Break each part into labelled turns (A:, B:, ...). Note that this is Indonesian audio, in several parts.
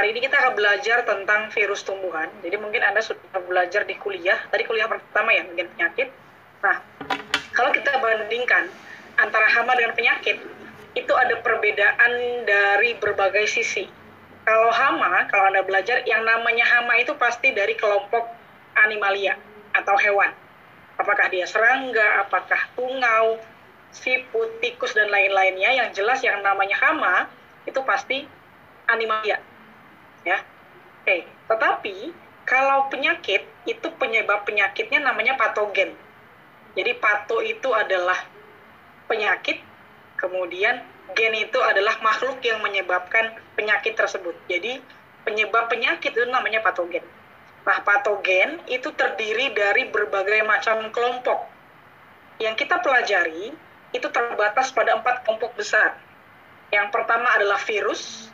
A: hari ini kita akan belajar tentang virus tumbuhan. Jadi mungkin Anda sudah belajar di kuliah, tadi kuliah pertama ya, mungkin penyakit. Nah, kalau kita bandingkan antara hama dengan penyakit, itu ada perbedaan dari berbagai sisi. Kalau hama, kalau Anda belajar, yang namanya hama itu pasti dari kelompok animalia atau hewan. Apakah dia serangga, apakah tungau, siput, tikus, dan lain-lainnya, yang jelas yang namanya hama itu pasti animalia ya. Oke, tetapi kalau penyakit itu penyebab penyakitnya namanya patogen. Jadi pato itu adalah penyakit, kemudian gen itu adalah makhluk yang menyebabkan penyakit tersebut. Jadi penyebab penyakit itu namanya patogen. Nah, patogen itu terdiri dari berbagai macam kelompok. Yang kita pelajari itu terbatas pada empat kelompok besar. Yang pertama adalah virus,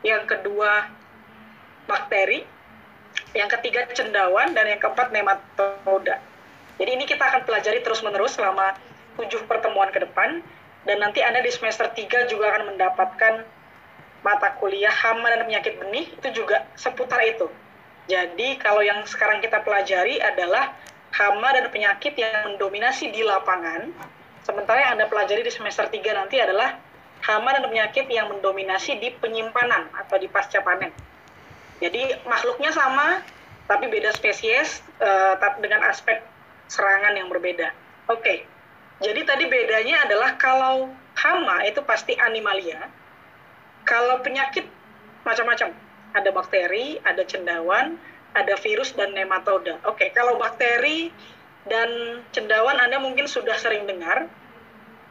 A: yang kedua bakteri, yang ketiga cendawan, dan yang keempat nematoda. Jadi ini kita akan pelajari terus-menerus selama tujuh pertemuan ke depan, dan nanti Anda di semester 3 juga akan mendapatkan mata kuliah hama dan penyakit benih, itu juga seputar itu. Jadi kalau yang sekarang kita pelajari adalah hama dan penyakit yang mendominasi di lapangan, sementara yang Anda pelajari di semester 3 nanti adalah hama dan penyakit yang mendominasi di penyimpanan atau di pasca panen. Jadi makhluknya sama, tapi beda spesies, uh, dengan aspek serangan yang berbeda. Oke, okay. jadi tadi bedanya adalah kalau hama itu pasti animalia, kalau penyakit macam-macam, ada bakteri, ada cendawan, ada virus dan nematoda. Oke, okay. kalau bakteri dan cendawan Anda mungkin sudah sering dengar.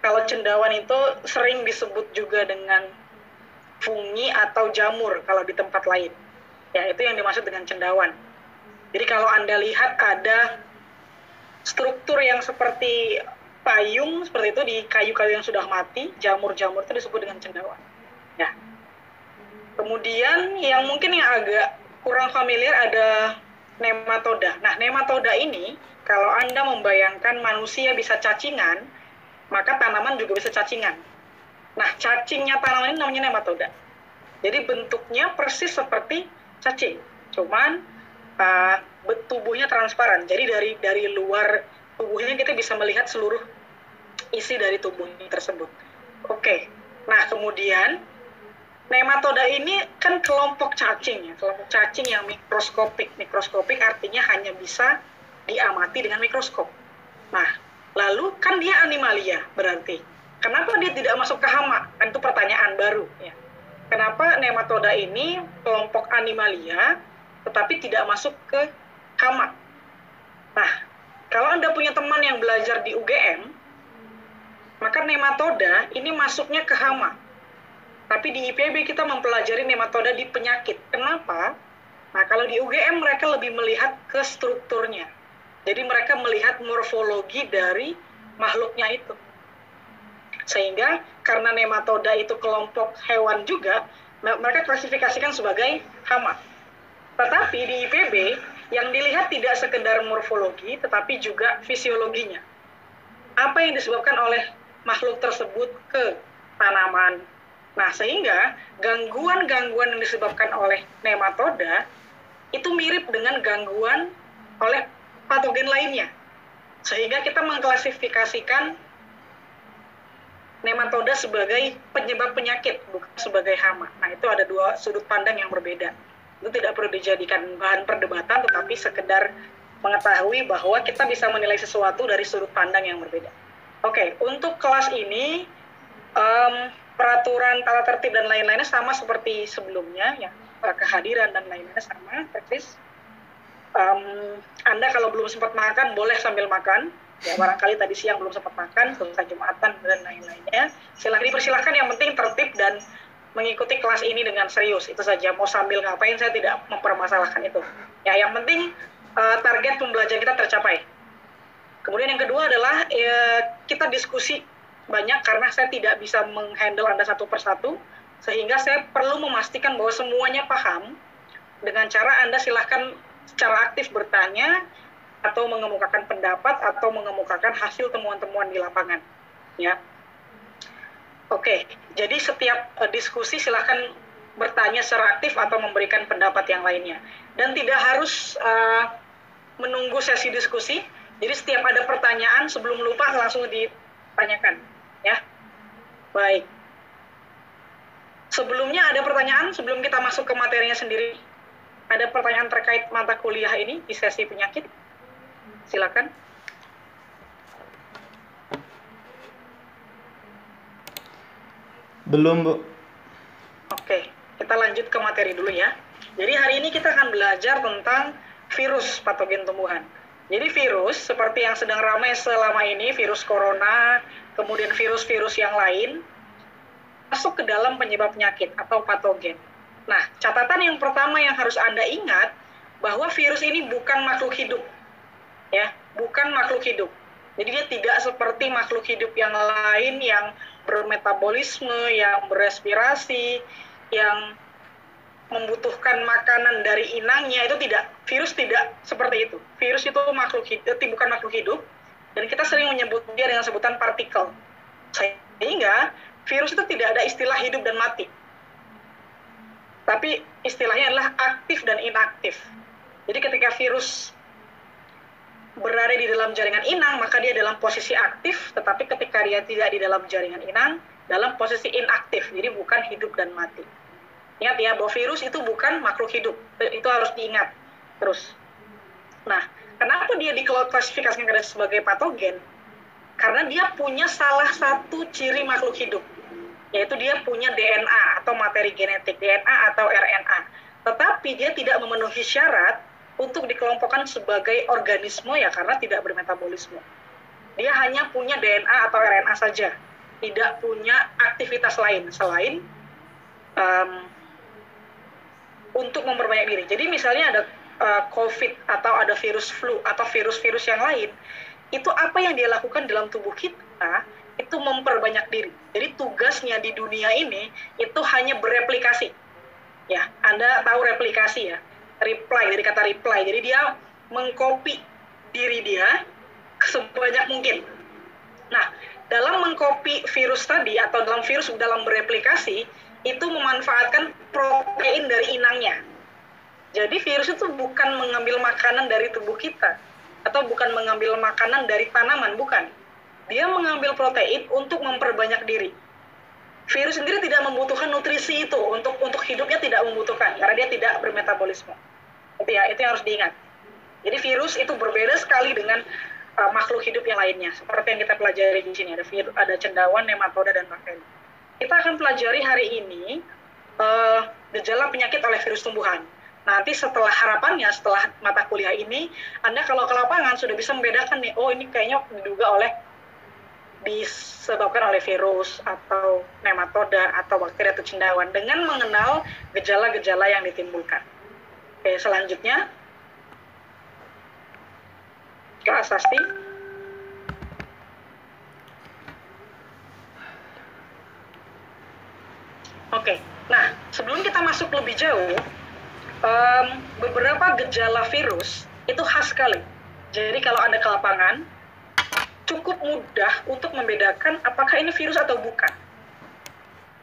A: Kalau cendawan itu sering disebut juga dengan fungi atau jamur kalau di tempat lain. Ya, itu yang dimaksud dengan cendawan. Jadi kalau Anda lihat ada struktur yang seperti payung seperti itu di kayu-kayu yang sudah mati, jamur-jamur itu disebut dengan cendawan. Ya. Kemudian yang mungkin yang agak kurang familiar ada nematoda. Nah, nematoda ini kalau Anda membayangkan manusia bisa cacingan, maka tanaman juga bisa cacingan. Nah, cacingnya tanaman ini namanya nematoda. Jadi bentuknya persis seperti cacing. Cuman uh, tubuhnya transparan. Jadi dari dari luar tubuhnya kita bisa melihat seluruh isi dari tubuh tersebut. Oke. Okay. Nah, kemudian nematoda ini kan kelompok cacing ya, kelompok cacing yang mikroskopik. Mikroskopik artinya hanya bisa diamati dengan mikroskop. Nah, lalu kan dia animalia berarti. Kenapa dia tidak masuk ke hama? Kan itu pertanyaan baru ya kenapa nematoda ini kelompok animalia tetapi tidak masuk ke hama. Nah, kalau Anda punya teman yang belajar di UGM, maka nematoda ini masuknya ke hama. Tapi di IPB kita mempelajari nematoda di penyakit. Kenapa? Nah, kalau di UGM mereka lebih melihat ke strukturnya. Jadi mereka melihat morfologi dari makhluknya itu. Sehingga karena nematoda itu kelompok hewan juga, mereka klasifikasikan sebagai hama. Tetapi di IPB yang dilihat tidak sekedar morfologi tetapi juga fisiologinya. Apa yang disebabkan oleh makhluk tersebut ke tanaman. Nah, sehingga gangguan-gangguan yang disebabkan oleh nematoda itu mirip dengan gangguan oleh patogen lainnya. Sehingga kita mengklasifikasikan nematoda sebagai penyebab penyakit, bukan sebagai hama. Nah, itu ada dua sudut pandang yang berbeda. Itu tidak perlu dijadikan bahan perdebatan, tetapi sekedar mengetahui bahwa kita bisa menilai sesuatu dari sudut pandang yang berbeda. Oke, untuk kelas ini, um, peraturan tata tertib dan lain-lainnya sama seperti sebelumnya, ya kehadiran dan lain-lainnya sama, persis. Um, anda kalau belum sempat makan, boleh sambil makan ya barangkali tadi siang belum sempat makan selesai jumatan dan lain-lainnya. Silahkan dipersilahkan yang penting tertib dan mengikuti kelas ini dengan serius. Itu saja. Mau sambil ngapain saya tidak mempermasalahkan itu. Ya yang penting uh, target pembelajaran kita tercapai. Kemudian yang kedua adalah ya, kita diskusi banyak karena saya tidak bisa menghandle anda satu persatu sehingga saya perlu memastikan bahwa semuanya paham. Dengan cara anda silahkan secara aktif bertanya atau mengemukakan pendapat atau mengemukakan hasil temuan-temuan di lapangan ya oke jadi setiap uh, diskusi silahkan bertanya secara aktif atau memberikan pendapat yang lainnya. Dan tidak harus uh, menunggu sesi diskusi. Jadi setiap ada pertanyaan sebelum lupa langsung ditanyakan, ya. Baik. Sebelumnya ada pertanyaan sebelum kita masuk ke materinya sendiri. Ada pertanyaan terkait mata kuliah ini di sesi penyakit? Silakan.
B: Belum, Bu.
A: Oke, kita lanjut ke materi dulu ya. Jadi hari ini kita akan belajar tentang virus patogen tumbuhan. Jadi virus seperti yang sedang ramai selama ini, virus corona, kemudian virus-virus yang lain, masuk ke dalam penyebab penyakit atau patogen. Nah, catatan yang pertama yang harus Anda ingat bahwa virus ini bukan makhluk hidup. Ya, bukan makhluk hidup. Jadi dia tidak seperti makhluk hidup yang lain yang bermetabolisme, yang berespirasi, yang membutuhkan makanan dari inangnya itu tidak virus tidak seperti itu virus itu makhluk hidup bukan makhluk hidup dan kita sering menyebut dia dengan sebutan partikel sehingga virus itu tidak ada istilah hidup dan mati. Tapi istilahnya adalah aktif dan inaktif. Jadi ketika virus berada di dalam jaringan inang, maka dia dalam posisi aktif, tetapi ketika dia tidak di dalam jaringan inang, dalam posisi inaktif. Jadi bukan hidup dan mati. Ingat ya, bahwa virus itu bukan makhluk hidup. Itu harus diingat terus. Nah, kenapa dia diklasifikasikan sebagai patogen? Karena dia punya salah satu ciri makhluk hidup, yaitu dia punya DNA atau materi genetik, DNA atau RNA. Tetapi dia tidak memenuhi syarat untuk dikelompokkan sebagai organisme ya karena tidak bermetabolisme. Dia hanya punya DNA atau RNA saja, tidak punya aktivitas lain selain um, untuk memperbanyak diri. Jadi misalnya ada uh, COVID atau ada virus flu atau virus-virus yang lain, itu apa yang dia lakukan dalam tubuh kita itu memperbanyak diri. Jadi tugasnya di dunia ini itu hanya bereplikasi. Ya, Anda tahu replikasi ya. Reply dari kata reply. Jadi dia mengcopy diri dia sebanyak mungkin. Nah, dalam mengcopy virus tadi atau dalam virus dalam bereplikasi itu memanfaatkan protein dari inangnya. Jadi virus itu bukan mengambil makanan dari tubuh kita, atau bukan mengambil makanan dari tanaman, bukan. Dia mengambil protein untuk memperbanyak diri. Virus sendiri tidak membutuhkan nutrisi itu untuk untuk hidupnya tidak membutuhkan karena dia tidak bermetabolisme. Itu ya, itu yang harus diingat. Jadi virus itu berbeda sekali dengan uh, makhluk hidup yang lainnya. Seperti yang kita pelajari di sini ada virus, ada cendawan, nematoda dan bakteri. Kita akan pelajari hari ini uh, gejala penyakit oleh virus tumbuhan nanti setelah harapannya setelah mata kuliah ini Anda kalau ke lapangan sudah bisa membedakan nih oh ini kayaknya diduga oleh disebabkan oleh virus atau nematoda atau bakteri atau cendawan dengan mengenal gejala-gejala yang ditimbulkan. Oke, selanjutnya ke asasti. Oke, nah sebelum kita masuk lebih jauh, um, beberapa gejala virus itu khas sekali. Jadi kalau Anda ke lapangan, cukup mudah untuk membedakan apakah ini virus atau bukan.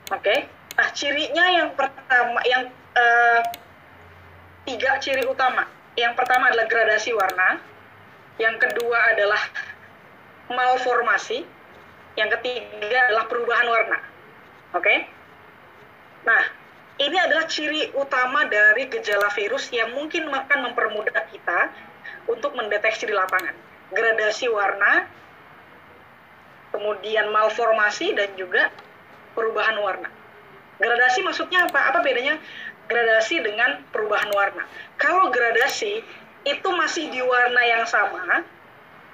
A: Oke, nah cirinya yang pertama, yang uh, tiga ciri utama. Yang pertama adalah gradasi warna, yang kedua adalah malformasi, yang ketiga adalah perubahan warna. Oke, okay? nah ini adalah ciri utama dari gejala virus yang mungkin akan mempermudah kita untuk mendeteksi di lapangan. Gradasi warna, kemudian malformasi, dan juga perubahan warna. Gradasi maksudnya apa? Apa bedanya gradasi dengan perubahan warna? Kalau gradasi itu masih di warna yang sama,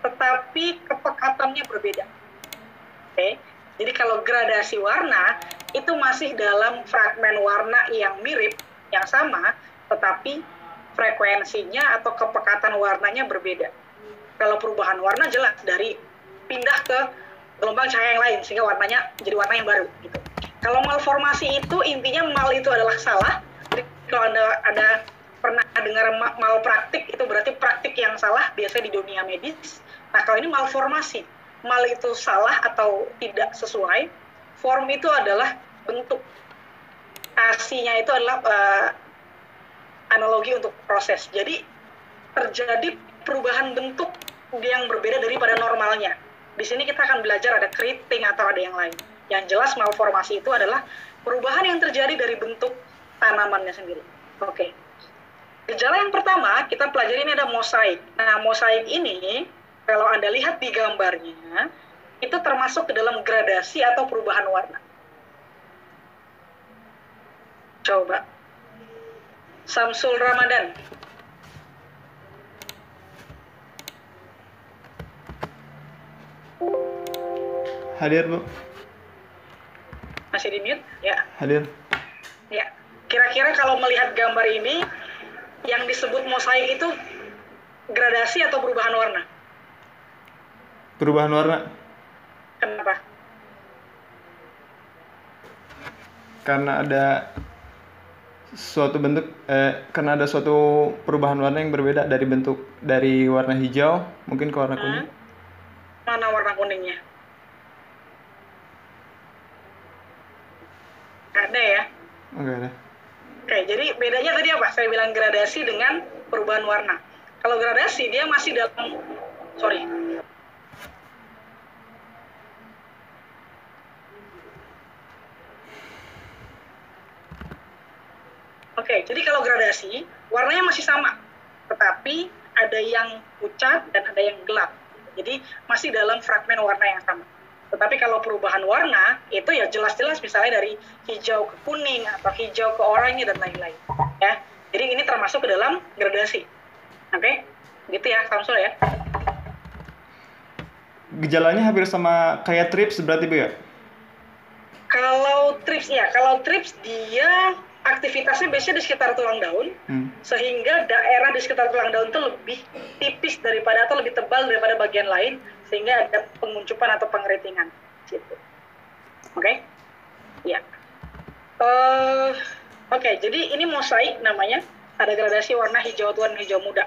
A: tetapi kepekatannya berbeda. Oke, okay? jadi kalau gradasi warna itu masih dalam fragmen warna yang mirip, yang sama, tetapi frekuensinya atau kepekatan warnanya berbeda. Kalau perubahan warna jelas dari pindah ke gelombang cahaya yang lain sehingga warnanya jadi warna yang baru gitu. Kalau malformasi itu intinya mal itu adalah salah. Kalau Anda ada pernah dengar mal praktik itu berarti praktik yang salah biasanya di dunia medis. Nah, kalau ini malformasi. Mal itu salah atau tidak sesuai. Form itu adalah bentuk. ASI-nya itu adalah uh, analogi untuk proses. Jadi terjadi perubahan bentuk yang berbeda daripada normalnya. Di sini kita akan belajar ada keriting atau ada yang lain. Yang jelas malformasi itu adalah perubahan yang terjadi dari bentuk tanamannya sendiri. Oke. Okay. Gejala yang pertama kita pelajari ini ada mosaik. Nah, mosaik ini kalau Anda lihat di gambarnya itu termasuk ke dalam gradasi atau perubahan warna. Coba. Samsul Ramadan.
B: Hadir, Bu.
A: Masih di mute? Ya.
B: Hadir.
A: Kira-kira kalau melihat gambar ini, yang disebut mosaik itu gradasi atau perubahan warna?
B: Perubahan warna.
A: Kenapa?
B: Karena ada suatu bentuk eh, karena ada suatu perubahan warna yang berbeda dari bentuk dari warna hijau mungkin ke warna kuning.
A: Hmm? Mana warna kuningnya? ada ya?
B: Enggak ada.
A: Oke, jadi bedanya tadi apa? Saya bilang gradasi dengan perubahan warna. Kalau gradasi dia masih dalam sorry. Oke, jadi kalau gradasi warnanya masih sama, tetapi ada yang pucat dan ada yang gelap. Jadi masih dalam fragmen warna yang sama. Tetapi kalau perubahan warna itu ya jelas-jelas misalnya dari hijau ke kuning atau hijau ke oranye dan lain-lain. Ya, jadi ini termasuk ke dalam gradasi. Oke, okay? gitu ya Samsul ya.
B: Gejalanya hampir sama kayak trips berarti bu ya?
A: Kalau trips ya, kalau trips dia aktivitasnya biasanya di sekitar tulang daun, hmm. sehingga daerah di sekitar tulang daun itu lebih tipis daripada atau lebih tebal daripada bagian lain, sehingga ada penguncupan atau pengeritingan gitu. Oke? Okay? Ya. Uh, Oke, okay, jadi ini mosaik namanya. Ada gradasi warna hijau tua dan hijau muda.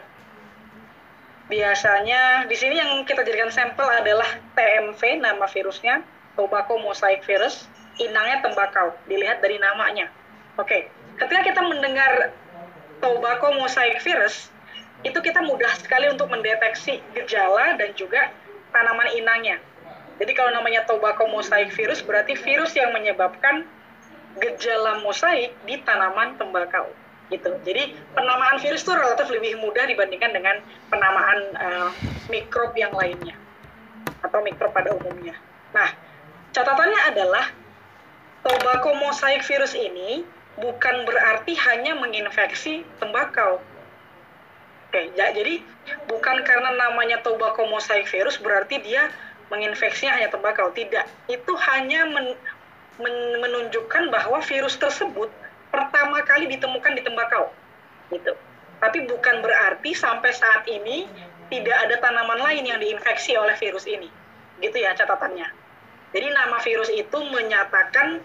A: Biasanya di sini yang kita jadikan sampel adalah TMV nama virusnya, tobacco mosaic virus. Inangnya tembakau, dilihat dari namanya. Oke, okay. ketika kita mendengar tobacco mosaic virus, itu kita mudah sekali untuk mendeteksi gejala dan juga tanaman inangnya. Jadi kalau namanya tobacco mosaic virus berarti virus yang menyebabkan gejala mosaik di tanaman tembakau gitu. Jadi penamaan virus itu relatif lebih mudah dibandingkan dengan penamaan uh, mikrob yang lainnya atau mikrob pada umumnya. Nah, catatannya adalah tobacco mosaic virus ini bukan berarti hanya menginfeksi tembakau, Oke, ya, jadi bukan karena namanya tobacco mosaic virus berarti dia menginfeksinya hanya tembakau. Tidak, itu hanya men, men, menunjukkan bahwa virus tersebut pertama kali ditemukan di tembakau. Gitu. Tapi bukan berarti sampai saat ini tidak ada tanaman lain yang diinfeksi oleh virus ini. Gitu ya catatannya. Jadi nama virus itu menyatakan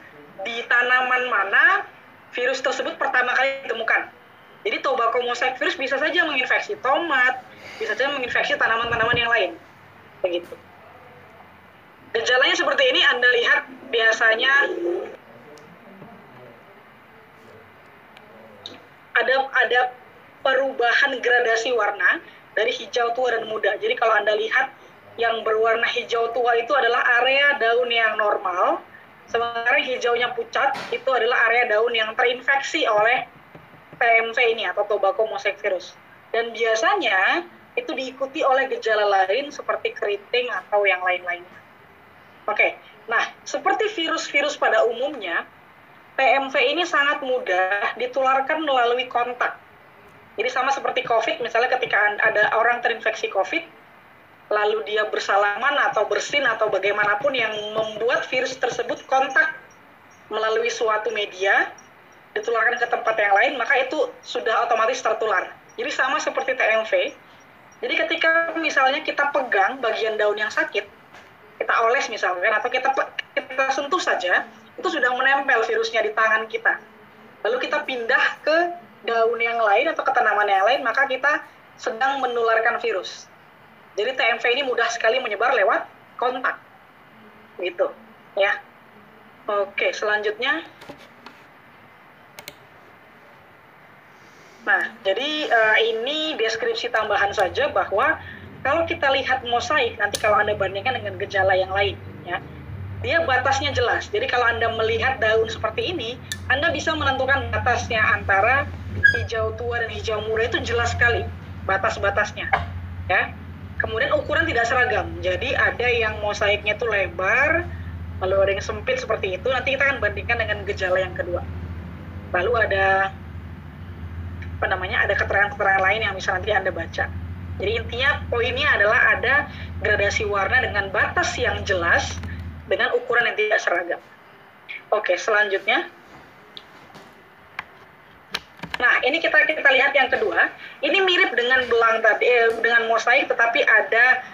A: di tanaman mana virus tersebut pertama kali ditemukan jadi tobacco mosaic virus bisa saja menginfeksi tomat, bisa saja menginfeksi tanaman-tanaman yang lain. Begitu. Gejalanya seperti ini Anda lihat biasanya ada ada perubahan gradasi warna dari hijau tua dan muda. Jadi kalau Anda lihat yang berwarna hijau tua itu adalah area daun yang normal, sementara hijaunya pucat itu adalah area daun yang terinfeksi oleh TMV ini atau tobacco mosaic virus. Dan biasanya itu diikuti oleh gejala lain seperti keriting atau yang lain-lainnya. Oke, nah seperti virus-virus pada umumnya, TMV ini sangat mudah ditularkan melalui kontak. Jadi sama seperti COVID, misalnya ketika ada orang terinfeksi COVID, lalu dia bersalaman atau bersin atau bagaimanapun yang membuat virus tersebut kontak melalui suatu media, ditularkan ke tempat yang lain, maka itu sudah otomatis tertular. Jadi sama seperti TMV. Jadi ketika misalnya kita pegang bagian daun yang sakit, kita oles misalkan, atau kita kita sentuh saja, itu sudah menempel virusnya di tangan kita. Lalu kita pindah ke daun yang lain atau ke tanaman yang lain, maka kita sedang menularkan virus. Jadi TMV ini mudah sekali menyebar lewat kontak. Gitu, ya. Oke, selanjutnya Nah, jadi uh, ini deskripsi tambahan saja bahwa kalau kita lihat mosaik nanti kalau Anda bandingkan dengan gejala yang lain ya. Dia batasnya jelas. Jadi kalau Anda melihat daun seperti ini, Anda bisa menentukan batasnya antara hijau tua dan hijau muda itu jelas sekali batas-batasnya. Ya. Kemudian ukuran tidak seragam. Jadi ada yang mosaiknya itu lebar, lalu ada yang sempit seperti itu. Nanti kita akan bandingkan dengan gejala yang kedua. Lalu ada apa namanya? Ada keterangan-keterangan lain yang bisa nanti Anda baca. Jadi intinya poinnya adalah ada gradasi warna dengan batas yang jelas dengan ukuran yang tidak seragam. Oke, selanjutnya. Nah, ini kita kita lihat yang kedua. Ini mirip dengan belang tadi, eh, dengan mosaik, tetapi ada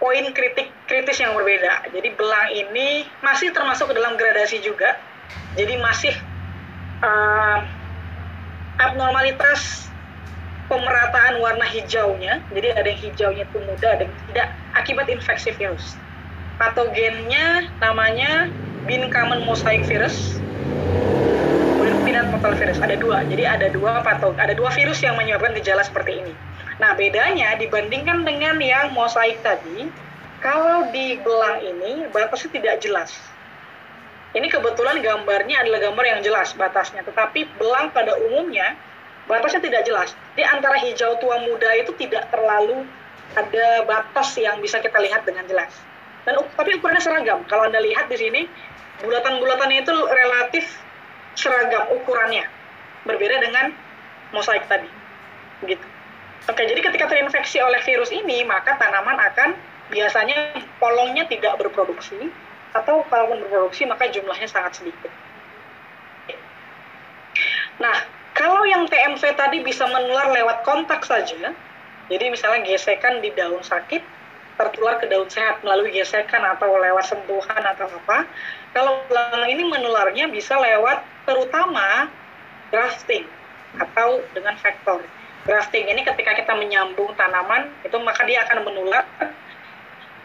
A: poin kritik kritis yang berbeda. Jadi belang ini masih termasuk ke dalam gradasi juga. Jadi masih uh, abnormalitas pemerataan warna hijaunya. Jadi ada yang hijaunya itu muda, ada yang tidak. Akibat infeksi virus. Patogennya namanya bin common mosaic virus. Kemudian peanut mortal virus. Ada dua. Jadi ada dua patog ada dua virus yang menyebabkan gejala seperti ini. Nah bedanya dibandingkan dengan yang mosaik tadi kalau di belang ini batasnya tidak jelas ini kebetulan gambarnya adalah gambar yang jelas batasnya tetapi belang pada umumnya batasnya tidak jelas di antara hijau tua muda itu tidak terlalu ada batas yang bisa kita lihat dengan jelas dan tapi ukurannya seragam. Kalau anda lihat di sini bulatan-bulatannya itu relatif seragam ukurannya, berbeda dengan mosaik tadi, gitu. Oke, jadi ketika terinfeksi oleh virus ini, maka tanaman akan biasanya polongnya tidak berproduksi, atau kalaupun berproduksi maka jumlahnya sangat sedikit. Nah, kalau yang TMV tadi bisa menular lewat kontak saja, jadi misalnya gesekan di daun sakit, tertular ke daun sehat melalui gesekan atau lewat sentuhan atau apa. Kalau ini menularnya bisa lewat terutama grafting atau dengan vektor. Grafting ini ketika kita menyambung tanaman itu maka dia akan menular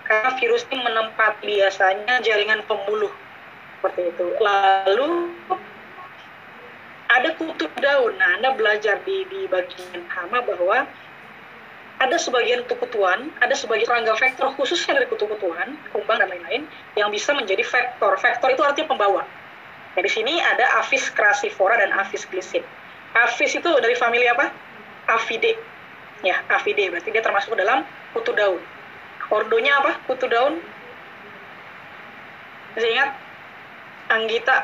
A: karena virus ini menempat biasanya jaringan pembuluh seperti itu. Lalu ada kutub daun. Nah, Anda belajar di di bagian hama bahwa ada sebagian kutu-kutuan, ada sebagian serangga vektor khususnya dari kutu-kutuan, kumbang dan lain-lain, yang bisa menjadi vektor. Vektor itu artinya pembawa. Nah, di sini ada Aphis crassifora dan Aphis glycid. Aphis itu dari famili apa? Aphide. Ya, Aphide. Berarti dia termasuk dalam kutu daun. Ordonya apa? Kutu daun. Masih ingat? Anggita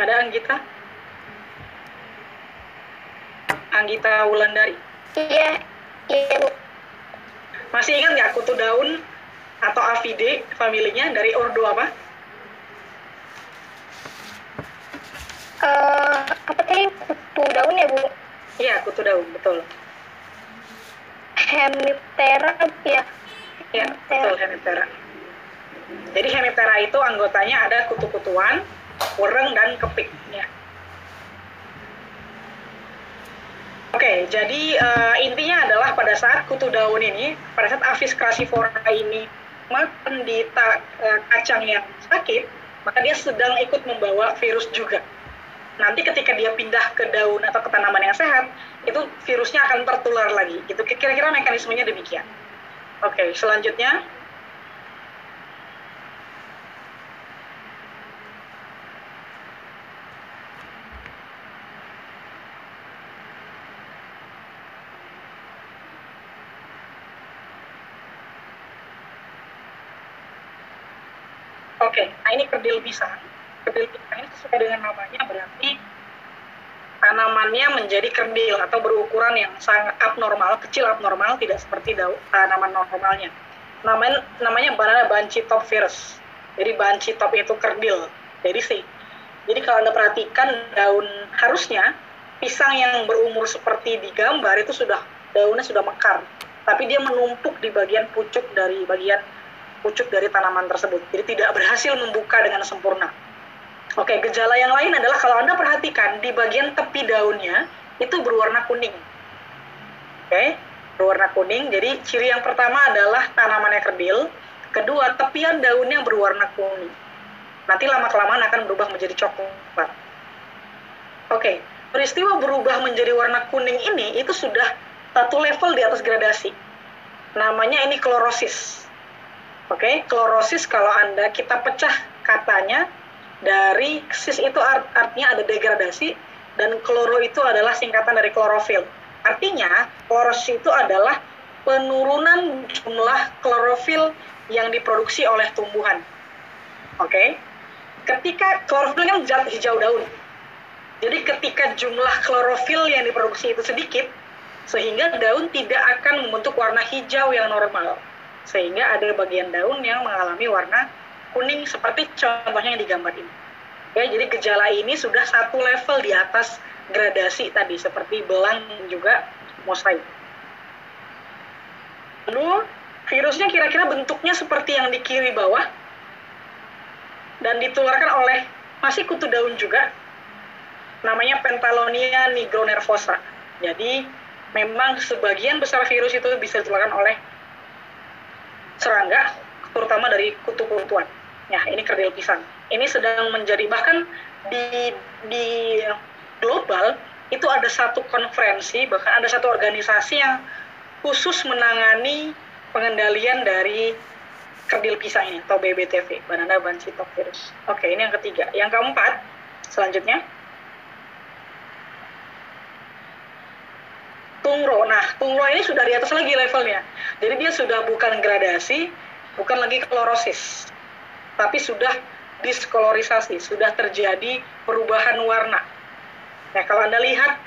A: Ada Anggita? Anggita Wulandari.
C: Iya, iya Bu.
A: Masih ingat nggak kutu daun atau Avide familinya dari ordo apa?
C: Uh, apa tadi kutu daun ya Bu?
A: Iya, kutu daun, betul.
C: Hemiptera ya.
A: Iya, betul Hemiptera. Jadi Hemiptera itu anggotanya ada kutu-kutuan, ureng dan kepik ya. Oke, jadi uh, intinya adalah pada saat kutu daun ini, pada saat Aphis crassifora ini makan di ta, uh, kacang yang sakit, maka dia sedang ikut membawa virus juga. Nanti ketika dia pindah ke daun atau ke tanaman yang sehat, itu virusnya akan tertular lagi. Itu kira-kira mekanismenya demikian. Oke, selanjutnya Oke, okay. nah ini kerdil pisang. Kerdil pisang ini sesuai dengan namanya berarti tanamannya menjadi kerdil atau berukuran yang sangat abnormal, kecil abnormal, tidak seperti daun tanaman normalnya. Namanya namanya banana banci top virus. Jadi banci top itu kerdil. Jadi sih. Jadi kalau Anda perhatikan daun harusnya pisang yang berumur seperti di gambar itu sudah daunnya sudah mekar, tapi dia menumpuk di bagian pucuk dari bagian pucuk dari tanaman tersebut. Jadi tidak berhasil membuka dengan sempurna. Oke, gejala yang lain adalah kalau Anda perhatikan di bagian tepi daunnya itu berwarna kuning. Oke, berwarna kuning. Jadi ciri yang pertama adalah tanamannya kerdil. Kedua, tepian daunnya berwarna kuning. Nanti lama-kelamaan akan berubah menjadi coklat. Oke, peristiwa berubah menjadi warna kuning ini itu sudah satu level di atas gradasi. Namanya ini klorosis. Oke, klorosis kalau Anda kita pecah katanya dari sis itu art, artinya ada degradasi dan kloro itu adalah singkatan dari klorofil. Artinya, klorosis itu adalah penurunan jumlah klorofil yang diproduksi oleh tumbuhan. Oke. Ketika klorofil kan zat hijau daun. Jadi ketika jumlah klorofil yang diproduksi itu sedikit, sehingga daun tidak akan membentuk warna hijau yang normal. Sehingga ada bagian daun yang mengalami warna kuning seperti contohnya yang digambar ini. Ya, jadi gejala ini sudah satu level di atas gradasi tadi seperti belang juga mosaik. Lalu virusnya kira-kira bentuknya seperti yang di kiri bawah dan ditularkan oleh masih kutu daun juga namanya Pentalonia nigronervosa. Jadi memang sebagian besar virus itu bisa ditularkan oleh serangga, terutama dari kutu-kutuan. Ya, ini kerdil pisang. Ini sedang menjadi bahkan di di global itu ada satu konferensi, bahkan ada satu organisasi yang khusus menangani pengendalian dari kerdil pisang ini atau BBTV, Banana Banchitok Virus. Oke, ini yang ketiga. Yang keempat, selanjutnya tungro. Nah, tungro ini sudah di atas lagi levelnya. Jadi dia sudah bukan gradasi, bukan lagi klorosis, tapi sudah diskolorisasi, sudah terjadi perubahan warna. Nah, kalau Anda lihat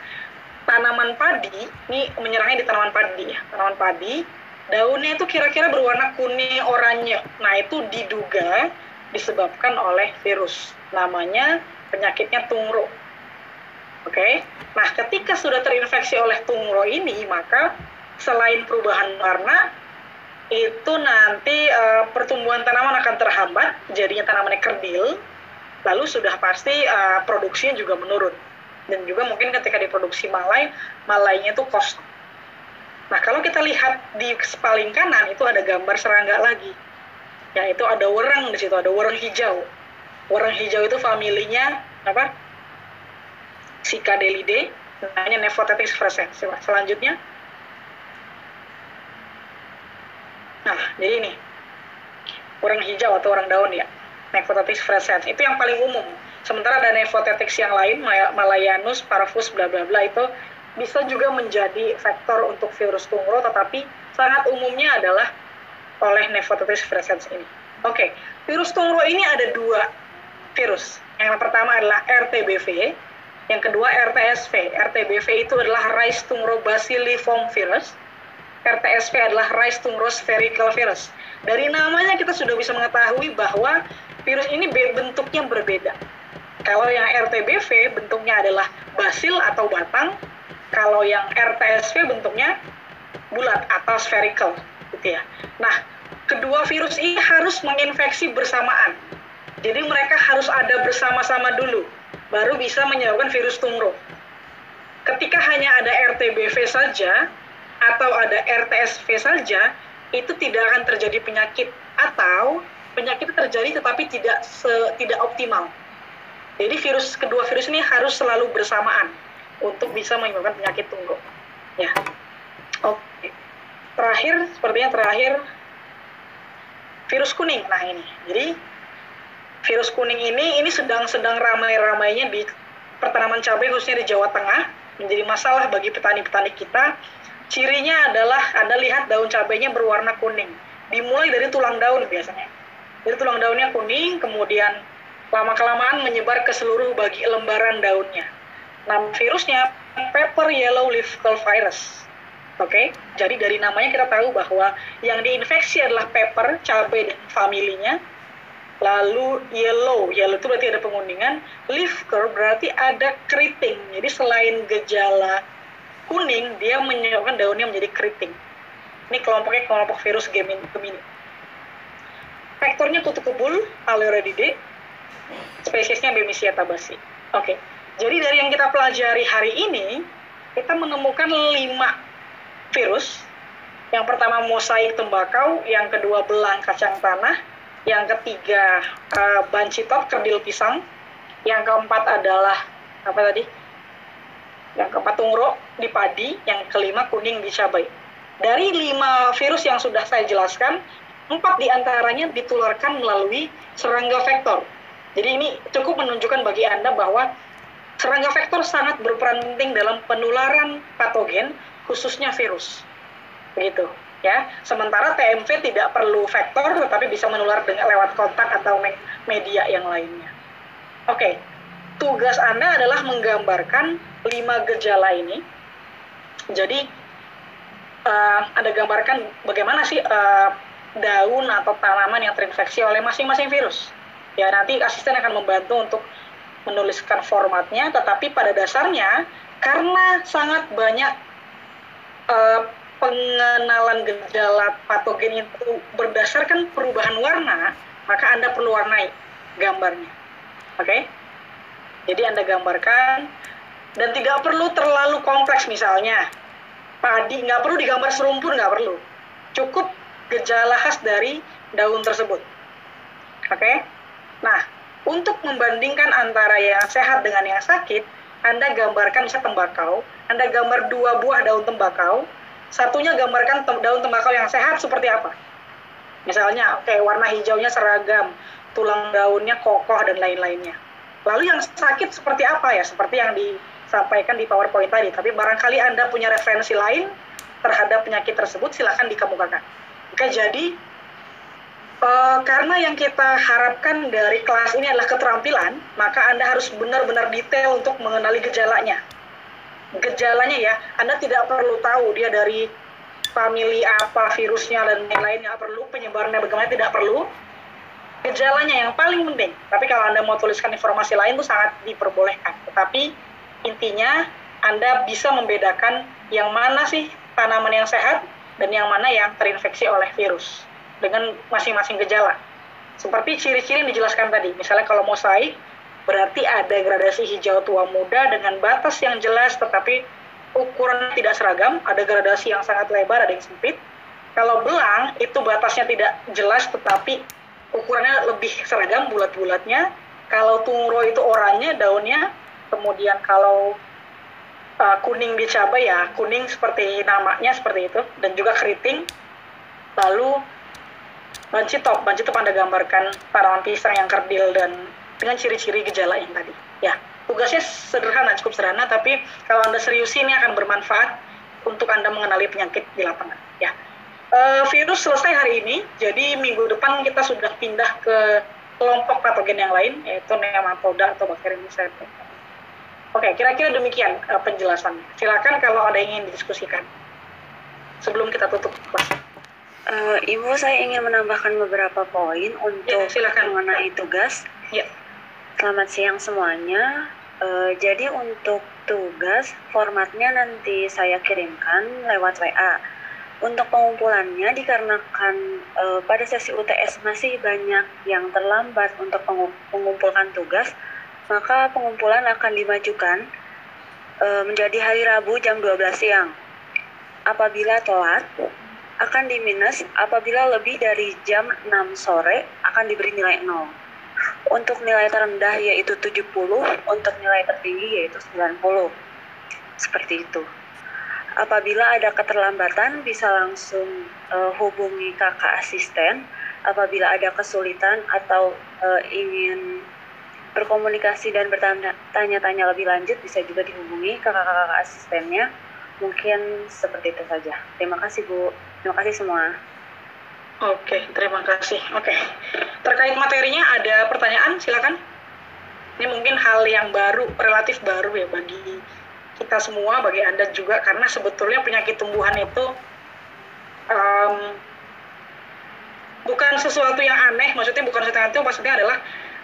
A: tanaman padi, ini menyerangnya di tanaman padi ya, tanaman padi, daunnya itu kira-kira berwarna kuning oranye. Nah, itu diduga disebabkan oleh virus. Namanya penyakitnya tungro. Oke, okay? nah ketika sudah terinfeksi oleh tungro ini, maka selain perubahan warna, itu nanti uh, pertumbuhan tanaman akan terhambat, jadinya tanamannya kerdil, lalu sudah pasti uh, produksinya juga menurun. Dan juga mungkin ketika diproduksi malai, malainya itu kosong. Nah, kalau kita lihat di paling kanan itu ada gambar serangga lagi. Yaitu ada wereng di situ, ada wereng hijau. Wereng hijau itu familinya apa? Cicadelidae, namanya frescens. Selanjutnya. Nah, jadi ini. Orang hijau atau orang daun ya. Nephotetrix frescens. Itu yang paling umum. Sementara ada Nephotetrix yang lain, Malayanus, Parvus, bla bla bla itu bisa juga menjadi faktor untuk virus tungro, tetapi sangat umumnya adalah oleh Nephotetrix frescens ini. Oke, okay. virus tungro ini ada dua virus. Yang pertama adalah RTBV, yang kedua RTSV. RTBV itu adalah Rice Tumoro Bacilliform virus. RTSV adalah Rice Tumoro Spherical virus. Dari namanya kita sudah bisa mengetahui bahwa virus ini bentuknya berbeda. Kalau yang RTBV bentuknya adalah basil atau batang, kalau yang RTSV bentuknya bulat atau spherical, gitu ya. Nah, kedua virus ini harus menginfeksi bersamaan. Jadi mereka harus ada bersama-sama dulu baru bisa menyebabkan virus tungro. Ketika hanya ada RTBV saja atau ada RTSV saja, itu tidak akan terjadi penyakit atau penyakit terjadi tetapi tidak se, tidak optimal. Jadi virus kedua virus ini harus selalu bersamaan untuk bisa menyebabkan penyakit tungro. Ya. Oke. Terakhir, sepertinya terakhir virus kuning. Nah ini. Jadi virus kuning ini ini sedang-sedang ramai-ramainya di pertanaman cabai khususnya di Jawa Tengah menjadi masalah bagi petani-petani kita. Cirinya adalah Anda lihat daun cabainya berwarna kuning. Dimulai dari tulang daun biasanya. Dari tulang daunnya kuning, kemudian lama-kelamaan menyebar ke seluruh bagi lembaran daunnya. Nama virusnya pepper yellow leaf curl virus. Oke, okay? jadi dari namanya kita tahu bahwa yang diinfeksi adalah pepper, cabai dan familinya, lalu yellow yellow itu berarti ada penguningan leaf curl berarti ada keriting jadi selain gejala kuning dia menyebabkan daunnya menjadi keriting ini kelompoknya kelompok virus gemini, faktornya kutu kebul aleurididae spesiesnya Bemisia tabasi oke okay. jadi dari yang kita pelajari hari ini kita menemukan lima virus yang pertama mosaik tembakau yang kedua belang kacang tanah yang ketiga uh, bancitop kerdil pisang, yang keempat adalah apa tadi? Yang keempat tungro di padi, yang kelima kuning di cabai. Dari lima virus yang sudah saya jelaskan, empat di antaranya ditularkan melalui serangga vektor. Jadi ini cukup menunjukkan bagi Anda bahwa serangga vektor sangat berperan penting dalam penularan patogen, khususnya virus. Begitu ya. Sementara TMV tidak perlu vektor tetapi bisa menular dengan lewat kontak atau media yang lainnya. Oke. Tugas Anda adalah menggambarkan lima gejala ini. Jadi uh, Anda gambarkan bagaimana sih uh, daun atau tanaman yang terinfeksi oleh masing-masing virus. Ya, nanti asisten akan membantu untuk menuliskan formatnya, tetapi pada dasarnya karena sangat banyak uh, pengenalan gejala patogen itu berdasarkan perubahan warna, maka Anda perlu warnai gambarnya. Oke? Okay? Jadi Anda gambarkan dan tidak perlu terlalu kompleks misalnya. Padi nggak perlu digambar serumpun nggak perlu. Cukup gejala khas dari daun tersebut. Oke? Okay? Nah, untuk membandingkan antara yang sehat dengan yang sakit, Anda gambarkan misalnya tembakau, Anda gambar dua buah daun tembakau, Satunya gambarkan daun tembakau yang sehat seperti apa. Misalnya, oke, okay, warna hijaunya seragam, tulang daunnya kokoh dan lain-lainnya. Lalu yang sakit seperti apa ya? Seperti yang disampaikan di PowerPoint tadi. Tapi barangkali Anda punya referensi lain terhadap penyakit tersebut, silakan dikemukakan. Oke, jadi uh, karena yang kita harapkan dari kelas ini adalah keterampilan, maka Anda harus benar-benar detail untuk mengenali gejalanya gejalanya ya, Anda tidak perlu tahu dia dari famili apa, virusnya dan lain-lain, nggak perlu, penyebarannya bagaimana tidak perlu. Gejalanya yang paling penting, tapi kalau Anda mau tuliskan informasi lain itu sangat diperbolehkan. Tetapi intinya Anda bisa membedakan yang mana sih tanaman yang sehat dan yang mana yang terinfeksi oleh virus dengan masing-masing gejala. Seperti ciri-ciri yang dijelaskan tadi, misalnya kalau mosaik, berarti ada gradasi hijau tua muda dengan batas yang jelas tetapi ukuran tidak seragam, ada gradasi yang sangat lebar, ada yang sempit. Kalau belang itu batasnya tidak jelas tetapi ukurannya lebih seragam bulat-bulatnya. Kalau tungro itu oranye daunnya, kemudian kalau uh, kuning dicabai ya kuning seperti namanya seperti itu dan juga keriting. Lalu banci top, banci top Anda gambarkan tanaman pisang yang kerdil dan dengan ciri-ciri gejala yang tadi. Ya, tugasnya sederhana, cukup sederhana, tapi kalau Anda serius ini akan bermanfaat untuk Anda mengenali penyakit di lapangan. Ya, e, virus selesai hari ini, jadi minggu depan kita sudah pindah ke kelompok patogen yang lain, yaitu nematoda atau bakteri misenter. Oke, kira-kira demikian uh, penjelasannya. Silakan kalau ada yang ingin didiskusikan sebelum kita tutup kelas.
D: Uh, Ibu, saya ingin menambahkan beberapa poin untuk ya, silakan. mengenai tugas. Ya. Selamat siang semuanya. Uh, jadi untuk tugas formatnya nanti saya kirimkan lewat WA. Untuk pengumpulannya dikarenakan uh, pada sesi UTS masih banyak yang terlambat untuk mengumpulkan tugas, maka pengumpulan akan dimajukan uh, menjadi hari Rabu jam 12 siang. Apabila telat, akan diminus apabila lebih dari jam 6 sore akan diberi nilai 0. Untuk nilai terendah yaitu 70, untuk nilai tertinggi yaitu 90. Seperti itu. Apabila ada keterlambatan bisa langsung uh, hubungi kakak asisten. Apabila ada kesulitan atau uh, ingin berkomunikasi dan bertanya-tanya lebih lanjut bisa juga dihubungi kakak-kakak asistennya. Mungkin seperti itu saja. Terima kasih Bu. Terima kasih semua.
A: Oke, terima kasih. Oke, terkait materinya ada pertanyaan, silakan. Ini mungkin hal yang baru, relatif baru ya bagi kita semua, bagi anda juga, karena sebetulnya penyakit tumbuhan itu um, bukan sesuatu yang aneh. Maksudnya bukan sesuatu yang itu, maksudnya adalah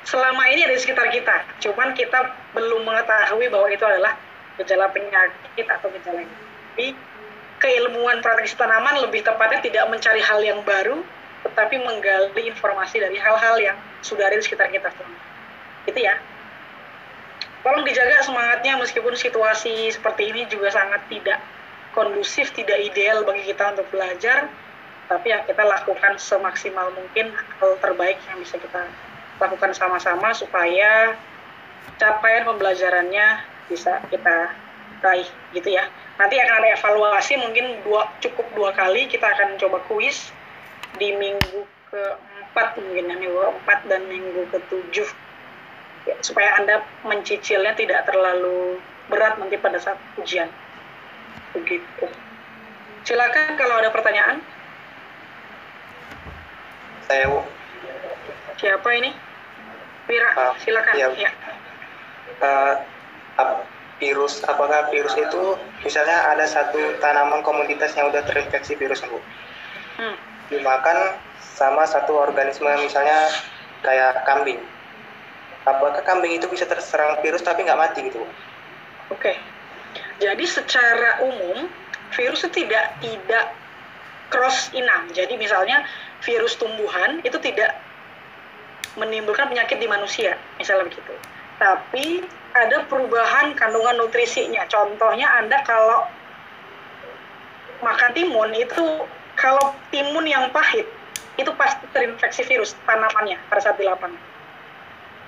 A: selama ini ada di sekitar kita. Cuman kita belum mengetahui bahwa itu adalah gejala penyakit atau gejala ini. Tapi keilmuan praktisi tanaman lebih tepatnya tidak mencari hal yang baru, tetapi menggali informasi dari hal-hal yang sudah ada di sekitar kita. Itu ya. Tolong dijaga semangatnya meskipun situasi seperti ini juga sangat tidak kondusif, tidak ideal bagi kita untuk belajar. tapi ya kita lakukan semaksimal mungkin hal terbaik yang bisa kita lakukan sama-sama supaya capaian pembelajarannya bisa kita raih gitu ya. Nanti akan ada evaluasi mungkin dua cukup dua kali kita akan coba kuis di minggu keempat mungkin ya minggu keempat dan minggu ketujuh ya, supaya anda mencicilnya tidak terlalu berat nanti pada saat ujian begitu. Silakan kalau ada pertanyaan.
E: Saya Bu.
A: Siapa ini? Wira, uh, silakan.
E: Ya. ya. Uh, virus apakah virus itu misalnya ada satu tanaman komoditas yang udah terinfeksi virus bu hmm. dimakan sama satu organisme misalnya kayak kambing apakah kambing itu bisa terserang virus tapi nggak mati gitu
A: oke jadi secara umum virus itu tidak tidak cross inang jadi misalnya virus tumbuhan itu tidak menimbulkan penyakit di manusia misalnya begitu tapi ada perubahan kandungan nutrisinya. Contohnya Anda kalau makan timun itu kalau timun yang pahit itu pasti terinfeksi virus tanamannya pada saat di lapangan.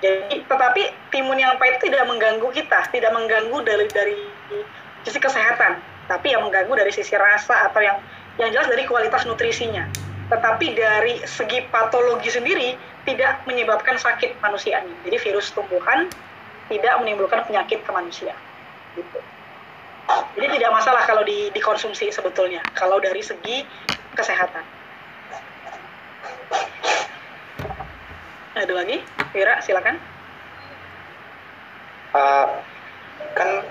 A: Jadi, tetapi timun yang pahit tidak mengganggu kita, tidak mengganggu dari dari sisi kesehatan, tapi yang mengganggu dari sisi rasa atau yang yang jelas dari kualitas nutrisinya. Tetapi dari segi patologi sendiri tidak menyebabkan sakit manusianya. Jadi virus tumbuhan tidak menimbulkan penyakit ke manusia. Gitu. Jadi tidak masalah kalau di, dikonsumsi sebetulnya, kalau dari segi kesehatan. Ada lagi? Wira, silakan.
E: Uh, kan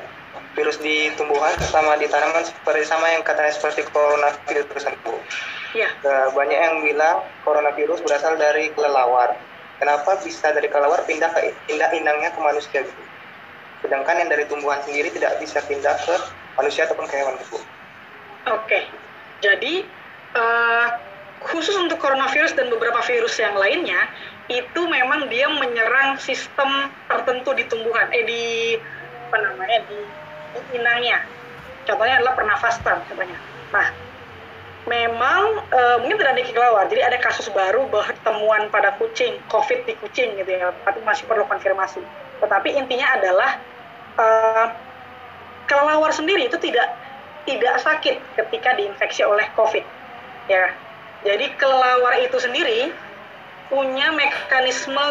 E: virus di tumbuhan sama di tanaman seperti sama yang katanya seperti coronavirus Bu. Ya. Uh, banyak yang bilang coronavirus berasal dari kelelawar kenapa bisa dari kelelawar pindah ke pindah inangnya ke manusia gitu sedangkan yang dari tumbuhan sendiri tidak bisa pindah ke manusia ataupun ke hewan gitu
A: oke jadi uh, khusus untuk coronavirus dan beberapa virus yang lainnya itu memang dia menyerang sistem tertentu di tumbuhan eh di apa namanya di, di inangnya contohnya adalah pernafasan contohnya nah memang uh, mungkin tidak ada kelelawar. Jadi ada kasus baru bahwa temuan pada kucing, COVID di kucing gitu ya, tapi masih perlu konfirmasi. Tetapi intinya adalah uh, kelelawar sendiri itu tidak tidak sakit ketika diinfeksi oleh COVID. Ya, jadi kelelawar itu sendiri punya mekanisme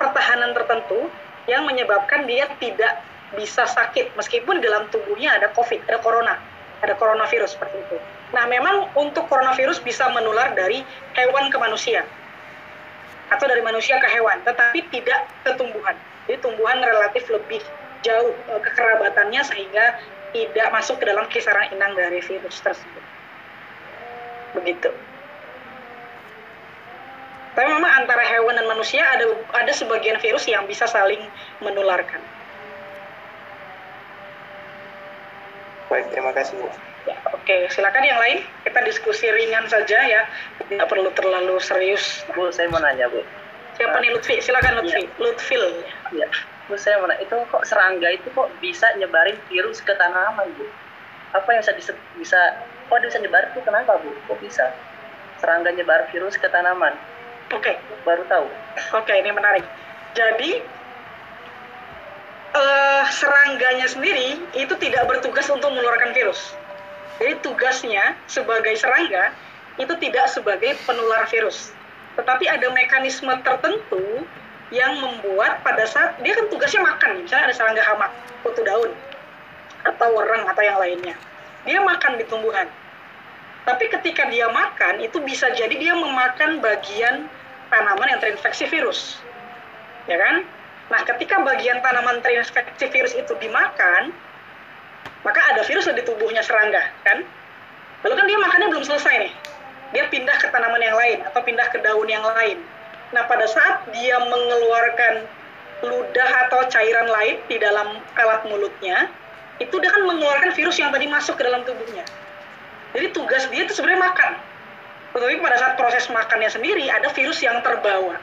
A: pertahanan tertentu yang menyebabkan dia tidak bisa sakit meskipun dalam tubuhnya ada COVID, ada corona, ada coronavirus seperti itu. Nah, memang untuk coronavirus bisa menular dari hewan ke manusia atau dari manusia ke hewan, tetapi tidak ke tumbuhan. Jadi tumbuhan relatif lebih jauh e, kekerabatannya sehingga tidak masuk ke dalam kisaran inang dari virus tersebut. Begitu. Tapi memang antara hewan dan manusia ada ada sebagian virus yang bisa saling menularkan.
E: Baik, terima kasih Bu.
A: Ya, Oke, silakan yang lain. Kita diskusi ringan saja ya, tidak perlu terlalu serius.
F: Bu, saya mau nanya Bu.
A: Siapa uh, nih Lutfi? Silakan Lutfi. Ya. Lutfil.
F: Ya. Bu, saya mau nanya, itu kok serangga itu kok bisa nyebarin virus ke tanaman Bu? Apa yang bisa bisa kok dia bisa nyebar itu kenapa Bu? Kok bisa serangga nyebar virus ke tanaman?
A: Oke. Okay.
F: Baru tahu.
A: Oke, okay, ini menarik. Jadi uh, serangganya sendiri itu tidak bertugas untuk mengeluarkan virus jadi tugasnya sebagai serangga itu tidak sebagai penular virus, tetapi ada mekanisme tertentu yang membuat pada saat dia kan tugasnya makan, misalnya ada serangga hama, kutu daun, atau wereng atau yang lainnya. Dia makan di tumbuhan. Tapi ketika dia makan, itu bisa jadi dia memakan bagian tanaman yang terinfeksi virus. Ya kan? Nah, ketika bagian tanaman terinfeksi virus itu dimakan, maka ada virus di tubuhnya serangga kan? Lalu kan dia makannya belum selesai nih. Dia pindah ke tanaman yang lain atau pindah ke daun yang lain. Nah pada saat dia mengeluarkan ludah atau cairan lain di dalam alat mulutnya itu dia kan mengeluarkan virus yang tadi masuk ke dalam tubuhnya. Jadi tugas dia itu sebenarnya makan tetapi pada saat proses makannya sendiri ada virus yang terbawa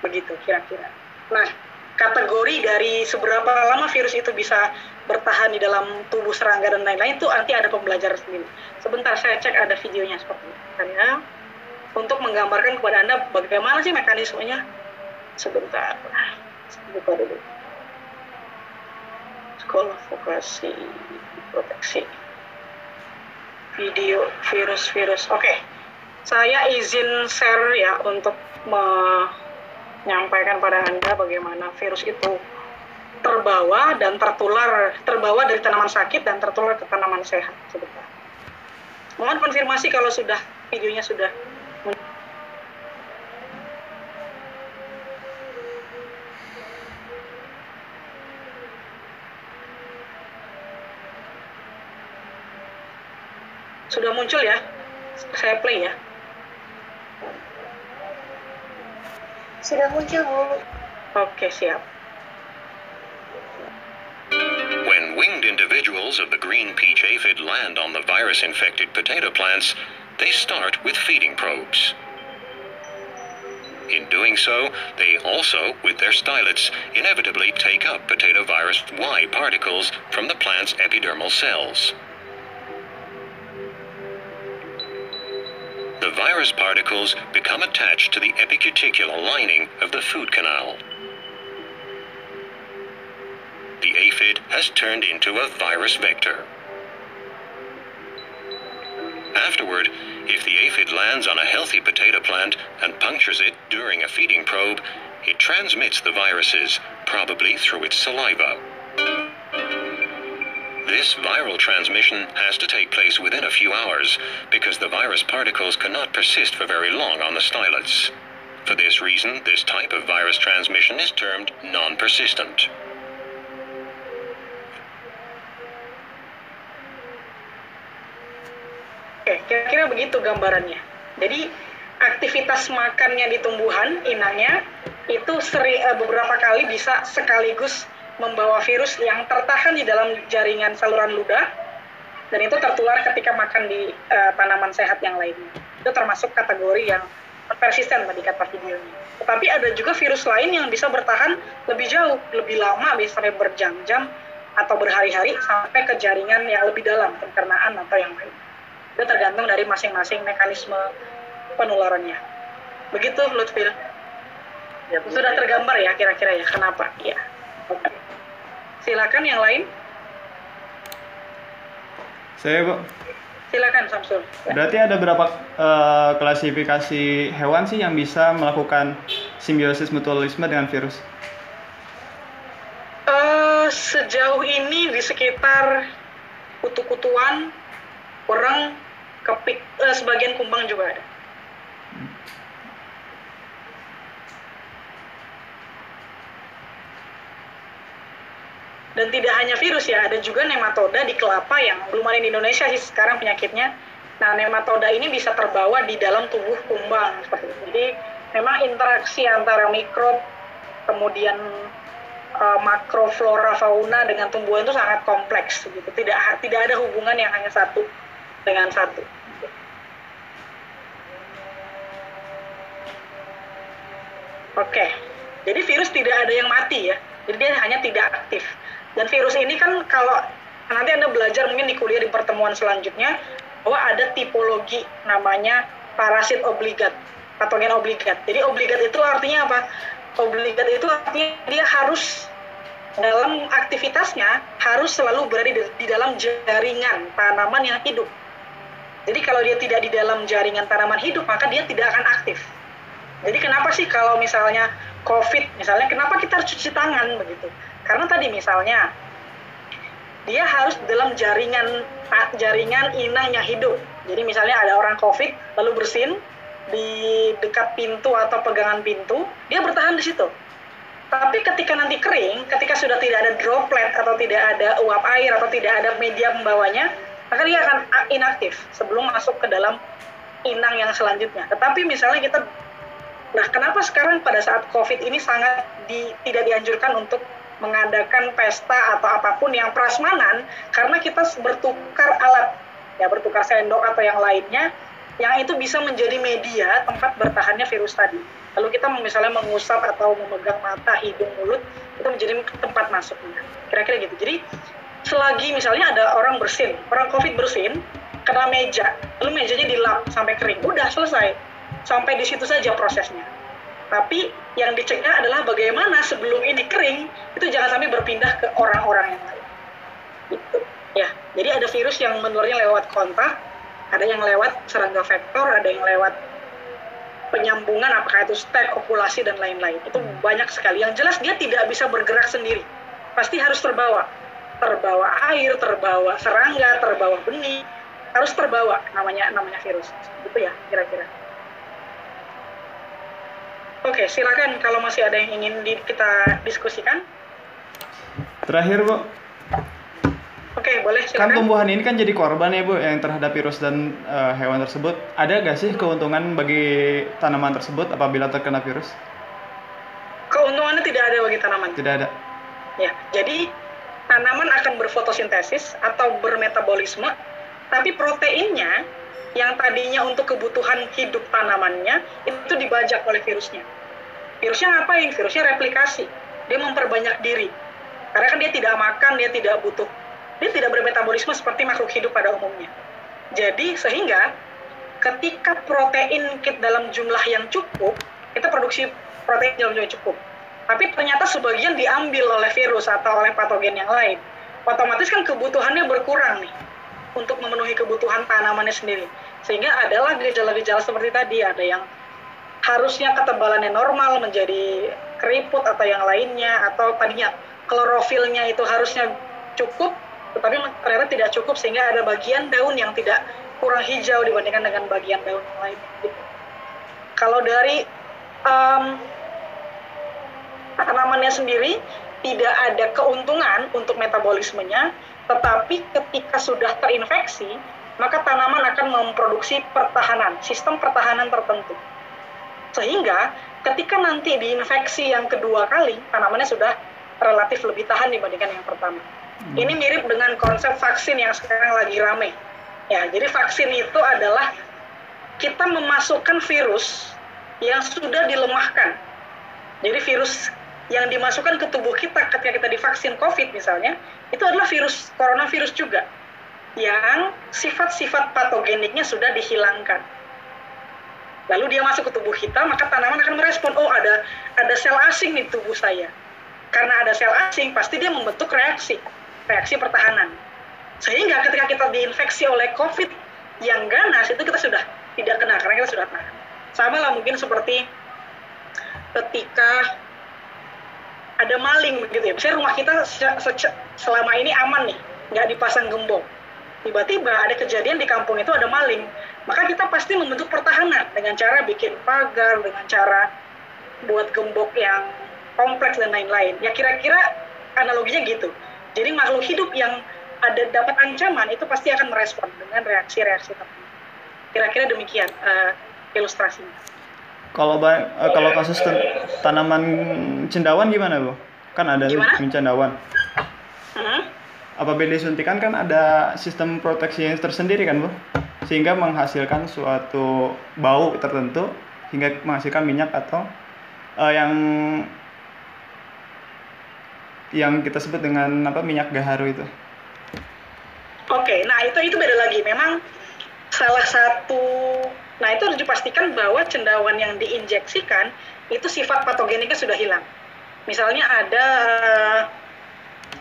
A: begitu kira-kira nah kategori dari seberapa lama virus itu bisa bertahan di dalam tubuh serangga dan lain-lain itu nanti ada pembelajaran sendiri. Sebentar saya cek ada videonya seperti ini. Ya. untuk menggambarkan kepada Anda bagaimana sih mekanismenya. Sebentar, buka dulu. Sekolah vokasi proteksi video virus-virus. Oke, okay. Saya izin share ya untuk menyampaikan pada Anda bagaimana virus itu terbawa dan tertular, terbawa dari tanaman sakit dan tertular ke tanaman sehat. Sebentar. Mohon konfirmasi kalau sudah videonya sudah Sudah muncul ya? Saya play ya.
C: Sudah muncul, Bu.
A: Oke, siap.
G: When winged individuals of the green peach aphid land on the virus-infected potato plants, they start with feeding probes. In doing so, they also, with their stylets, inevitably take up potato virus Y particles from the plant's epidermal cells. The virus particles become attached to the epicuticular lining of the food canal. The aphid has turned into a virus vector. Afterward, if the aphid lands on a healthy potato plant and punctures it during a feeding probe, it transmits the viruses, probably through its saliva. This viral transmission has to take place within a few hours because the virus particles cannot persist for very long on the stylets. For this reason, this type of virus transmission is termed non-persistent.
A: Oke, kira-kira begitu gambarannya. Jadi aktivitas makannya di tumbuhan inangnya itu seri, uh, beberapa kali bisa sekaligus membawa virus yang tertahan di dalam jaringan saluran ludah dan itu tertular ketika makan di uh, tanaman sehat yang lainnya. Itu termasuk kategori yang persisten tadi kata videonya. Tetapi ada juga virus lain yang bisa bertahan lebih jauh, lebih lama, sampai berjam-jam atau berhari-hari sampai ke jaringan yang lebih dalam, pencernaan atau yang lain. Itu tergantung dari masing-masing mekanisme penularannya. Begitu, Lutfil. Ya, Sudah tergambar ya kira-kira ya kenapa? Ya. Oke. Okay. Silakan yang lain.
B: Saya, Bu.
A: Silakan Samsul.
B: Berarti ada berapa uh, klasifikasi hewan sih yang bisa melakukan simbiosis mutualisme dengan virus?
A: Uh, sejauh ini di sekitar kutu-kutuan, orang kepik, uh, sebagian kumbang juga ada. Dan tidak hanya virus ya, ada juga nematoda di kelapa yang belum ada di Indonesia sih sekarang penyakitnya. Nah, nematoda ini bisa terbawa di dalam tubuh kumbang seperti itu. Jadi, memang interaksi antara mikrob kemudian uh, makroflora fauna dengan tumbuhan itu sangat kompleks gitu. Tidak tidak ada hubungan yang hanya satu dengan satu. Oke. Jadi virus tidak ada yang mati ya. Jadi dia hanya tidak aktif. Dan virus ini kan kalau nanti Anda belajar mungkin di kuliah di pertemuan selanjutnya bahwa ada tipologi namanya parasit obligat, patogen obligat. Jadi obligat itu artinya apa? Obligat itu artinya dia harus dalam aktivitasnya harus selalu berada di, di dalam jaringan tanaman yang hidup. Jadi kalau dia tidak di dalam jaringan tanaman hidup, maka dia tidak akan aktif. Jadi kenapa sih kalau misalnya COVID, misalnya kenapa kita harus cuci tangan begitu? Karena tadi misalnya dia harus dalam jaringan jaringan inang yang hidup. Jadi misalnya ada orang COVID lalu bersin di dekat pintu atau pegangan pintu, dia bertahan di situ. Tapi ketika nanti kering, ketika sudah tidak ada droplet atau tidak ada uap air atau tidak ada media pembawanya, maka dia akan inaktif sebelum masuk ke dalam inang yang selanjutnya. Tetapi misalnya kita, nah kenapa sekarang pada saat COVID ini sangat di, tidak dianjurkan untuk mengadakan pesta atau apa pun yang prasmanan karena kita bertukar alat ya bertukar sendok atau yang lainnya yang itu bisa menjadi media tempat bertahannya virus tadi. Lalu kita misalnya mengusap atau memegang mata, hidung, mulut itu menjadi tempat masuknya. Kira-kira gitu. Jadi selagi misalnya ada orang bersin, orang COVID bersin, kena meja, lalu mejanya dilap sampai kering, udah selesai. sampai di situ saja prosesnya. Tapi yang dicegah adalah bagaimana sebelum ini kering itu jangan sampai berpindah ke orang-orang yang lain. Gitu. Ya, jadi ada virus yang menurunnya lewat kontak, ada yang lewat serangga vektor, ada yang lewat penyambungan apakah itu stek, populasi dan lain-lain. Itu hmm. banyak sekali. Yang jelas dia tidak bisa bergerak sendiri. Pasti harus terbawa. Terbawa air, terbawa serangga, terbawa benih, harus terbawa namanya namanya virus. Itu ya kira-kira. Oke, silakan kalau masih ada yang ingin di, kita diskusikan.
B: Terakhir, Bu.
A: Oke, boleh
B: silakan. Kan tumbuhan ini kan jadi korban ya, Bu, yang terhadap virus dan uh, hewan tersebut. Ada nggak sih keuntungan bagi tanaman tersebut apabila terkena virus?
A: Keuntungannya tidak ada bagi tanaman.
B: Tidak ada.
A: Ya, jadi tanaman akan berfotosintesis atau bermetabolisme, tapi proteinnya yang tadinya untuk kebutuhan hidup tanamannya itu dibajak oleh virusnya. Virusnya ngapain? Virusnya replikasi. Dia memperbanyak diri. Karena kan dia tidak makan, dia tidak butuh dia tidak bermetabolisme seperti makhluk hidup pada umumnya. Jadi sehingga ketika protein kit dalam jumlah yang cukup, kita produksi protein dalam jumlah yang cukup. Tapi ternyata sebagian diambil oleh virus atau oleh patogen yang lain. Otomatis kan kebutuhannya berkurang nih untuk memenuhi kebutuhan tanamannya sendiri. Sehingga adalah gejala-gejala seperti tadi, ada yang harusnya ketebalannya normal menjadi keriput atau yang lainnya, atau tadinya klorofilnya itu harusnya cukup, tetapi ternyata tidak cukup sehingga ada bagian daun yang tidak kurang hijau dibandingkan dengan bagian daun yang lain. Gitu. Kalau dari um, tanamannya sendiri tidak ada keuntungan untuk metabolismenya, tetapi ketika sudah terinfeksi, maka tanaman akan memproduksi pertahanan, sistem pertahanan tertentu. Sehingga ketika nanti diinfeksi yang kedua kali, tanamannya sudah relatif lebih tahan dibandingkan yang pertama. Hmm. Ini mirip dengan konsep vaksin yang sekarang lagi rame. Ya, jadi vaksin itu adalah kita memasukkan virus yang sudah dilemahkan. Jadi virus yang dimasukkan ke tubuh kita ketika kita divaksin COVID misalnya, itu adalah virus coronavirus juga yang sifat-sifat patogeniknya sudah dihilangkan. Lalu dia masuk ke tubuh kita, maka tanaman akan merespon, oh ada ada sel asing di tubuh saya. Karena ada sel asing, pasti dia membentuk reaksi reaksi pertahanan. Sehingga ketika kita diinfeksi oleh COVID yang ganas itu kita sudah tidak kena karena kita sudah tahan. Sama lah mungkin seperti ketika ada maling begitu ya. Misalnya rumah kita selama ini aman nih, nggak dipasang gembok. Tiba-tiba ada kejadian di kampung itu ada maling, maka kita pasti membentuk pertahanan dengan cara bikin pagar, dengan cara buat gembok yang kompleks dan lain-lain. Ya kira-kira analoginya gitu. Jadi makhluk hidup yang ada dapat ancaman itu pasti akan merespon dengan reaksi-reaksi tertentu. Kira-kira demikian uh, ilustrasinya.
B: Kalau uh, kalau kasus tanaman cendawan gimana bu? Kan ada gimana? cendawan. Hmm? Apabila disuntikan kan ada sistem proteksi yang tersendiri kan bu, sehingga menghasilkan suatu bau tertentu hingga menghasilkan minyak atau uh, yang yang kita sebut dengan apa minyak gaharu itu.
A: Oke, nah itu itu beda lagi. Memang salah satu, nah itu harus dipastikan bahwa cendawan yang diinjeksikan itu sifat patogeniknya sudah hilang. Misalnya ada eh,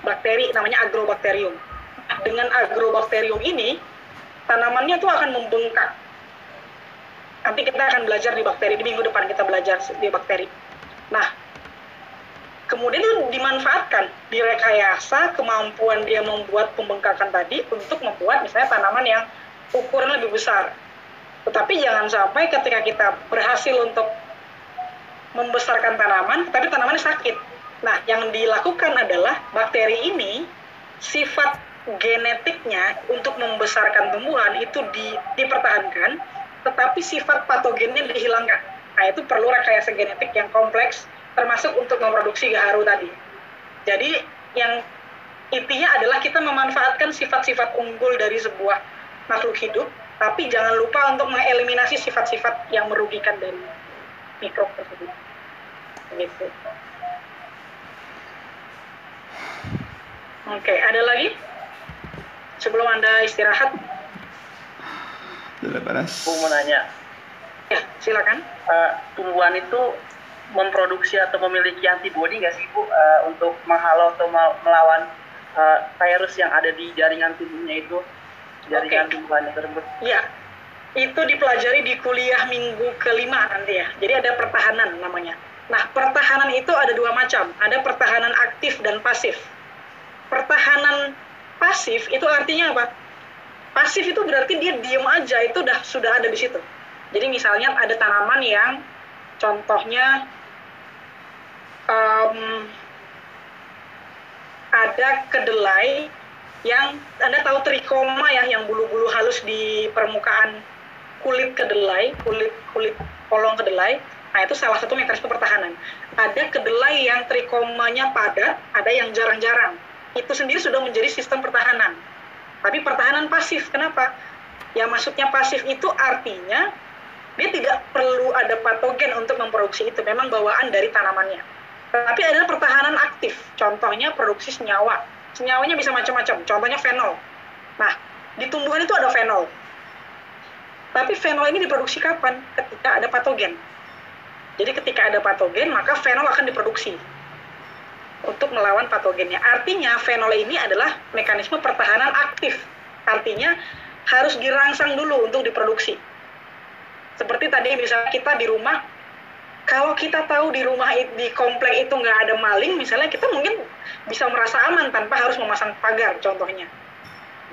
A: bakteri namanya agrobacterium. Dengan agrobacterium ini tanamannya itu akan membengkak. Nanti kita akan belajar di bakteri di minggu depan kita belajar di bakteri. Nah, kemudian itu dimanfaatkan, direkayasa kemampuan dia membuat pembengkakan tadi untuk membuat misalnya tanaman yang ukuran lebih besar. Tetapi jangan sampai ketika kita berhasil untuk membesarkan tanaman, tapi tanamannya sakit. Nah, yang dilakukan adalah bakteri ini sifat genetiknya untuk membesarkan tumbuhan itu di, dipertahankan, tetapi sifat patogennya dihilangkan. Nah, itu perlu rekayasa genetik yang kompleks termasuk untuk memproduksi gaharu tadi. Jadi yang intinya adalah kita memanfaatkan sifat-sifat unggul dari sebuah makhluk hidup, tapi jangan lupa untuk mengeliminasi sifat-sifat yang merugikan dari mikrob tersebut. Gitu. Oke, ada lagi? Sebelum Anda istirahat?
F: Sudah panas. Aku mau nanya.
A: Ya, silakan.
F: Uh, tumbuhan itu memproduksi atau memiliki antibodi nggak sih Bu uh, untuk menghalau atau melawan uh, virus yang ada di jaringan tubuhnya itu jaringan okay. tumbuhannya tersebut?
A: Iya, itu dipelajari di kuliah minggu kelima nanti ya. Jadi ada pertahanan namanya. Nah, pertahanan itu ada dua macam. Ada pertahanan aktif dan pasif. Pertahanan pasif itu artinya apa? Pasif itu berarti dia diem aja, itu udah sudah ada di situ. Jadi misalnya ada tanaman yang contohnya um, ada kedelai yang Anda tahu trikoma ya yang bulu-bulu halus di permukaan kulit kedelai, kulit kulit polong kedelai. Nah, itu salah satu mekanisme pertahanan. Ada kedelai yang trikomanya padat, ada yang jarang-jarang. Itu sendiri sudah menjadi sistem pertahanan. Tapi pertahanan pasif, kenapa? Ya maksudnya pasif itu artinya dia tidak perlu ada patogen untuk memproduksi itu, memang bawaan dari tanamannya tapi ada pertahanan aktif. Contohnya produksi senyawa. Senyawanya bisa macam-macam. Contohnya fenol. Nah, di tumbuhan itu ada fenol. Tapi fenol ini diproduksi kapan? Ketika ada patogen. Jadi ketika ada patogen, maka fenol akan diproduksi untuk melawan patogennya. Artinya fenol ini adalah mekanisme pertahanan aktif. Artinya harus dirangsang dulu untuk diproduksi. Seperti tadi misalnya kita di rumah kalau kita tahu di rumah di komplek itu nggak ada maling misalnya kita mungkin bisa merasa aman tanpa harus memasang pagar contohnya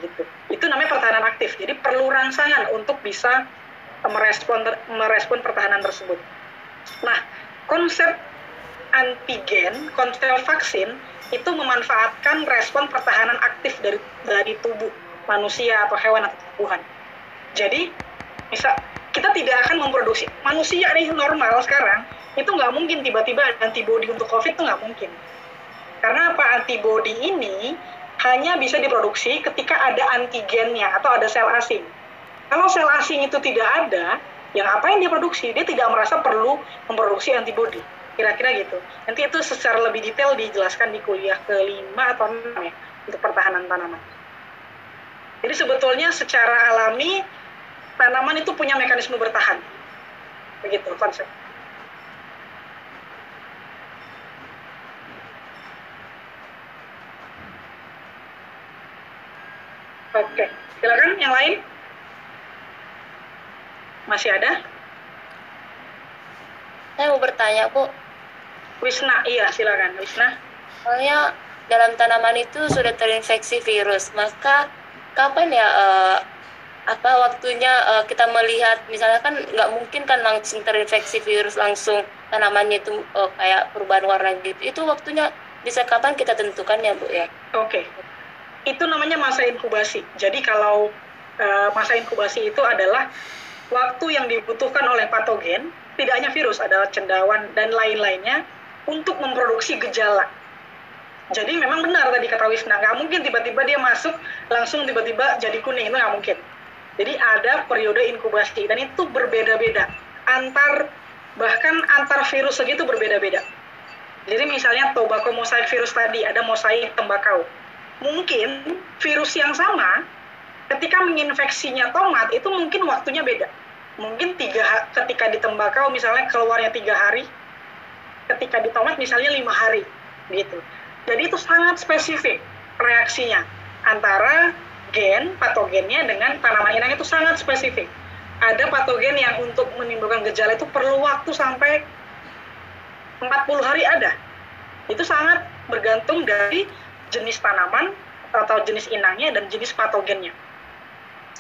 A: gitu itu namanya pertahanan aktif jadi perlu rangsangan untuk bisa merespon merespon pertahanan tersebut nah konsep antigen konsep vaksin itu memanfaatkan respon pertahanan aktif dari dari tubuh manusia atau hewan atau tumbuhan jadi misal kita tidak akan memproduksi manusia nih normal sekarang itu nggak mungkin tiba-tiba antibody untuk COVID itu nggak mungkin. Karena apa? Antibody ini hanya bisa diproduksi ketika ada antigennya atau ada sel asing. Kalau sel asing itu tidak ada, yang apa yang diproduksi? Dia tidak merasa perlu memproduksi antibody. Kira-kira gitu. Nanti itu secara lebih detail dijelaskan di kuliah kelima atau enam ya untuk pertahanan tanaman. Jadi sebetulnya secara alami tanaman itu punya mekanisme bertahan. Begitu konsep. Oke, silakan yang lain. Masih ada?
C: Saya mau bertanya, Bu.
A: Wisna, iya silakan, Wisna.
C: Soalnya dalam tanaman itu sudah terinfeksi virus, maka kapan ya uh, apa waktunya uh, kita melihat? Misalnya kan nggak mungkin kan langsung terinfeksi virus langsung tanamannya itu uh, kayak perubahan warna gitu. Itu waktunya bisa kapan kita tentukan ya bu ya?
A: Oke. Okay. itu namanya masa inkubasi. Jadi kalau uh, masa inkubasi itu adalah waktu yang dibutuhkan oleh patogen tidak hanya virus ada cendawan dan lain-lainnya untuk memproduksi gejala jadi memang benar tadi kata Wisna, nggak mungkin tiba-tiba dia masuk langsung tiba-tiba jadi kuning, itu nggak mungkin. Jadi ada periode inkubasi dan itu berbeda-beda antar bahkan antar virus segitu berbeda-beda. Jadi misalnya tobacco mosaic virus tadi ada mosaik tembakau. Mungkin virus yang sama ketika menginfeksinya tomat itu mungkin waktunya beda. Mungkin tiga ketika di tembakau misalnya keluarnya tiga hari, ketika di tomat misalnya lima hari gitu. Jadi itu sangat spesifik reaksinya antara gen patogennya dengan tanaman inang itu sangat spesifik. Ada patogen yang untuk menimbulkan gejala itu perlu waktu sampai 40 hari ada. Itu sangat bergantung dari jenis tanaman atau jenis inangnya dan jenis patogennya.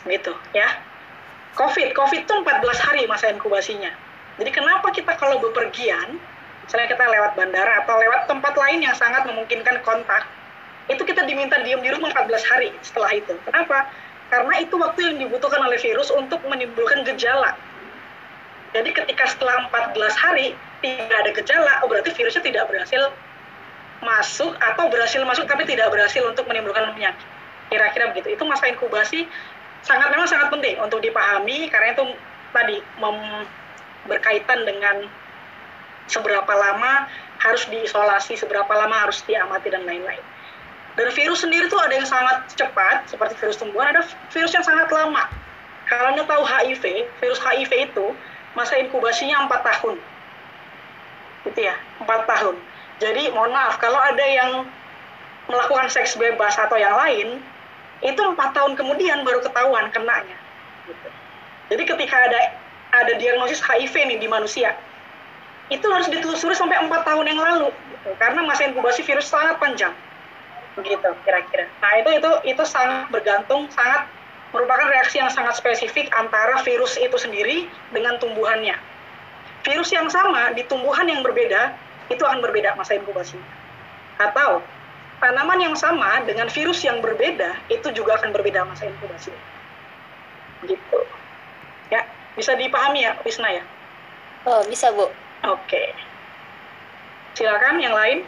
A: Gitu ya. COVID, COVID itu 14 hari masa inkubasinya. Jadi kenapa kita kalau bepergian, misalnya kita lewat bandara atau lewat tempat lain yang sangat memungkinkan kontak, itu kita diminta diam di rumah 14 hari setelah itu. Kenapa? Karena itu waktu yang dibutuhkan oleh virus untuk menimbulkan gejala. Jadi ketika setelah 14 hari tidak ada gejala, oh berarti virusnya tidak berhasil masuk atau berhasil masuk tapi tidak berhasil untuk menimbulkan penyakit. Kira-kira begitu. Itu masa inkubasi sangat memang sangat penting untuk dipahami karena itu tadi berkaitan dengan seberapa lama harus diisolasi, seberapa lama harus diamati dan lain-lain. Dan virus sendiri tuh ada yang sangat cepat, seperti virus tumbuhan, ada virus yang sangat lama. Kalau Anda tahu HIV, virus HIV itu masa inkubasinya 4 tahun. Gitu ya, 4 tahun. Jadi mohon maaf kalau ada yang melakukan seks bebas atau yang lain, itu empat tahun kemudian baru ketahuan kenanya. Gitu. Jadi ketika ada ada diagnosis HIV nih di manusia, itu harus ditelusuri sampai empat tahun yang lalu, gitu. karena masa inkubasi virus sangat panjang, begitu kira-kira. Nah itu itu itu sangat bergantung, sangat merupakan reaksi yang sangat spesifik antara virus itu sendiri dengan tumbuhannya. Virus yang sama di tumbuhan yang berbeda itu akan berbeda masa inkubasi. Atau tanaman yang sama dengan virus yang berbeda itu juga akan berbeda masa inkubasi. Gitu. Ya, bisa dipahami ya, Wisna ya?
C: Oh, bisa, Bu.
A: Oke. Silakan yang lain.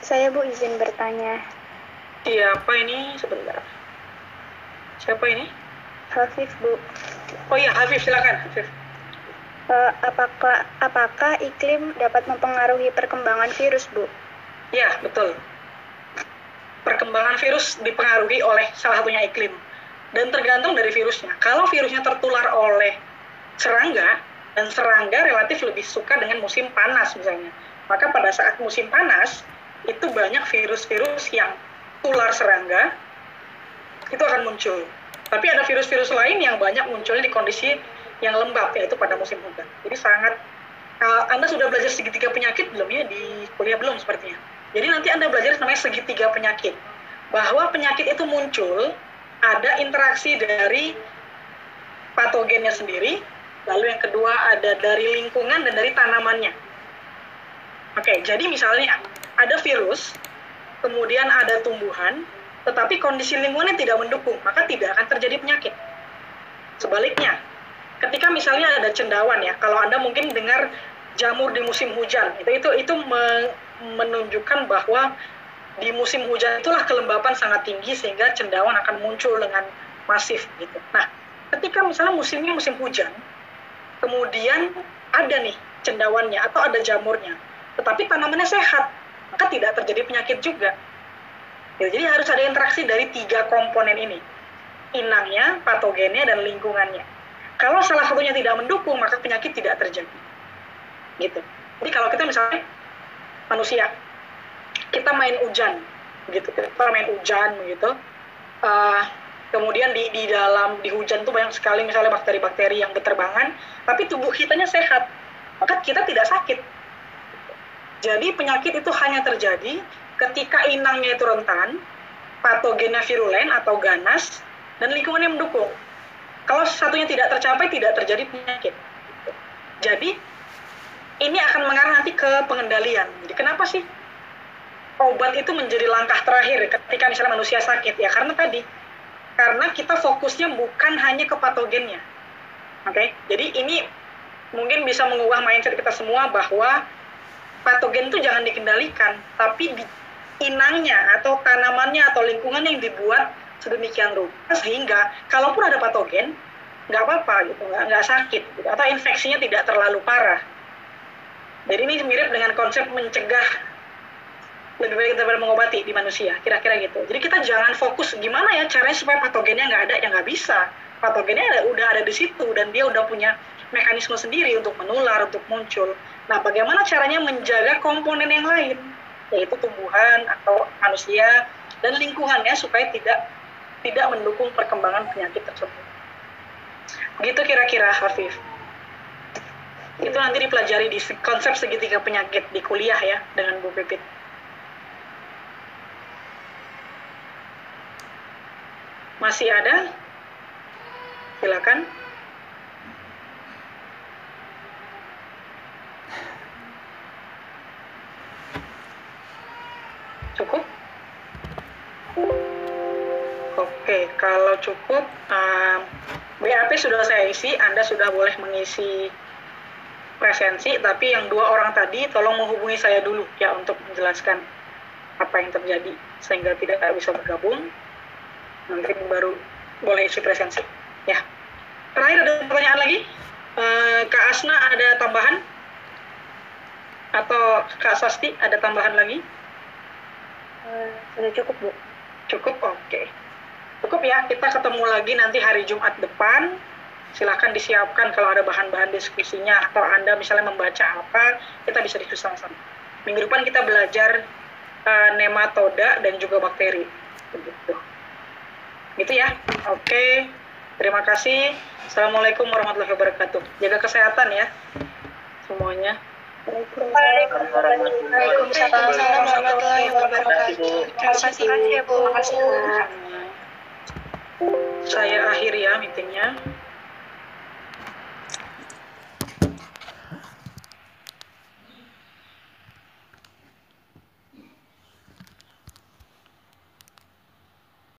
H: Saya Bu izin bertanya.
A: Siapa ini sebentar? Siapa ini?
H: Hafif, Bu.
A: Oh iya, Hafif, silakan, Hafif.
H: Uh, apakah apakah iklim dapat mempengaruhi perkembangan virus, Bu?
A: Ya, betul. Perkembangan virus dipengaruhi oleh salah satunya iklim. Dan tergantung dari virusnya. Kalau virusnya tertular oleh serangga, dan serangga relatif lebih suka dengan musim panas misalnya. Maka pada saat musim panas, itu banyak virus-virus yang tular serangga, itu akan muncul. Tapi ada virus-virus lain yang banyak muncul di kondisi yang lembab, yaitu pada musim hujan. Jadi sangat, uh, Anda sudah belajar segitiga penyakit belum ya di kuliah belum sepertinya? Jadi nanti Anda belajar namanya segitiga penyakit. Bahwa penyakit itu muncul, ada interaksi dari patogennya sendiri, lalu yang kedua ada dari lingkungan dan dari tanamannya. Oke, jadi misalnya ada virus, kemudian ada tumbuhan, tetapi kondisi lingkungannya tidak mendukung, maka tidak akan terjadi penyakit. Sebaliknya, ketika misalnya ada cendawan ya, kalau Anda mungkin dengar jamur di musim hujan, itu itu itu menunjukkan bahwa di musim hujan itulah kelembapan sangat tinggi sehingga cendawan akan muncul dengan masif gitu. Nah, ketika misalnya musimnya musim hujan, kemudian ada nih cendawannya atau ada jamurnya, tetapi tanamannya sehat, maka tidak terjadi penyakit juga. Ya, jadi harus ada interaksi dari tiga komponen ini, inangnya, patogennya, dan lingkungannya. Kalau salah satunya tidak mendukung, maka penyakit tidak terjadi. Gitu. Jadi kalau kita misalnya manusia kita main hujan gitu kita main hujan gitu uh, kemudian di di dalam di hujan tuh banyak sekali misalnya bakteri-bakteri yang berterbangan tapi tubuh kitanya sehat maka kita tidak sakit jadi penyakit itu hanya terjadi ketika inangnya itu rentan patogennya virulen atau ganas dan lingkungannya mendukung kalau satunya tidak tercapai tidak terjadi penyakit jadi ini akan mengarah nanti ke pengendalian. Jadi kenapa sih obat itu menjadi langkah terakhir ketika misalnya manusia sakit? Ya karena tadi, karena kita fokusnya bukan hanya ke patogennya. Oke, okay? jadi ini mungkin bisa mengubah mindset kita semua bahwa patogen itu jangan dikendalikan, tapi di inangnya atau tanamannya atau lingkungan yang dibuat sedemikian rupa sehingga kalaupun ada patogen nggak apa-apa gitu, nggak, nggak sakit gitu, atau infeksinya tidak terlalu parah jadi ini mirip dengan konsep mencegah lebih baik daripada mengobati di manusia, kira-kira gitu. Jadi kita jangan fokus gimana ya caranya supaya patogennya nggak ada, ya nggak bisa. Patogennya ada, udah ada di situ dan dia udah punya mekanisme sendiri untuk menular, untuk muncul. Nah, bagaimana caranya menjaga komponen yang lain, yaitu tumbuhan atau manusia dan lingkungannya supaya tidak tidak mendukung perkembangan penyakit tersebut. Begitu kira-kira, Hafif itu nanti dipelajari di konsep segitiga penyakit di kuliah ya dengan Bu Pipit. Masih ada? Silakan. Cukup? Oke, kalau cukup, um, BAP sudah saya isi, Anda sudah boleh mengisi presensi, tapi yang dua orang tadi tolong menghubungi saya dulu ya untuk menjelaskan apa yang terjadi sehingga tidak bisa bergabung. Nanti baru boleh isi presensi. Ya. Terakhir ada pertanyaan lagi? Uh, Kak Asna ada tambahan? Atau Kak Sasti ada tambahan lagi?
H: Uh, sudah cukup, Bu.
A: Cukup? Oke. Okay. Cukup ya, kita ketemu lagi nanti hari Jumat depan silahkan disiapkan kalau ada bahan-bahan diskusinya atau anda misalnya membaca apa kita bisa diskusi sama-sama minggu depan kita belajar uh, nematoda dan juga bakteri begitu gitu ya oke terima kasih assalamualaikum warahmatullahi wabarakatuh jaga kesehatan ya semuanya
H: Waalaikumsalam warahmatullahi wabarakatuh. Terima kasih ya Bu.
A: Saya akhir ya meetingnya.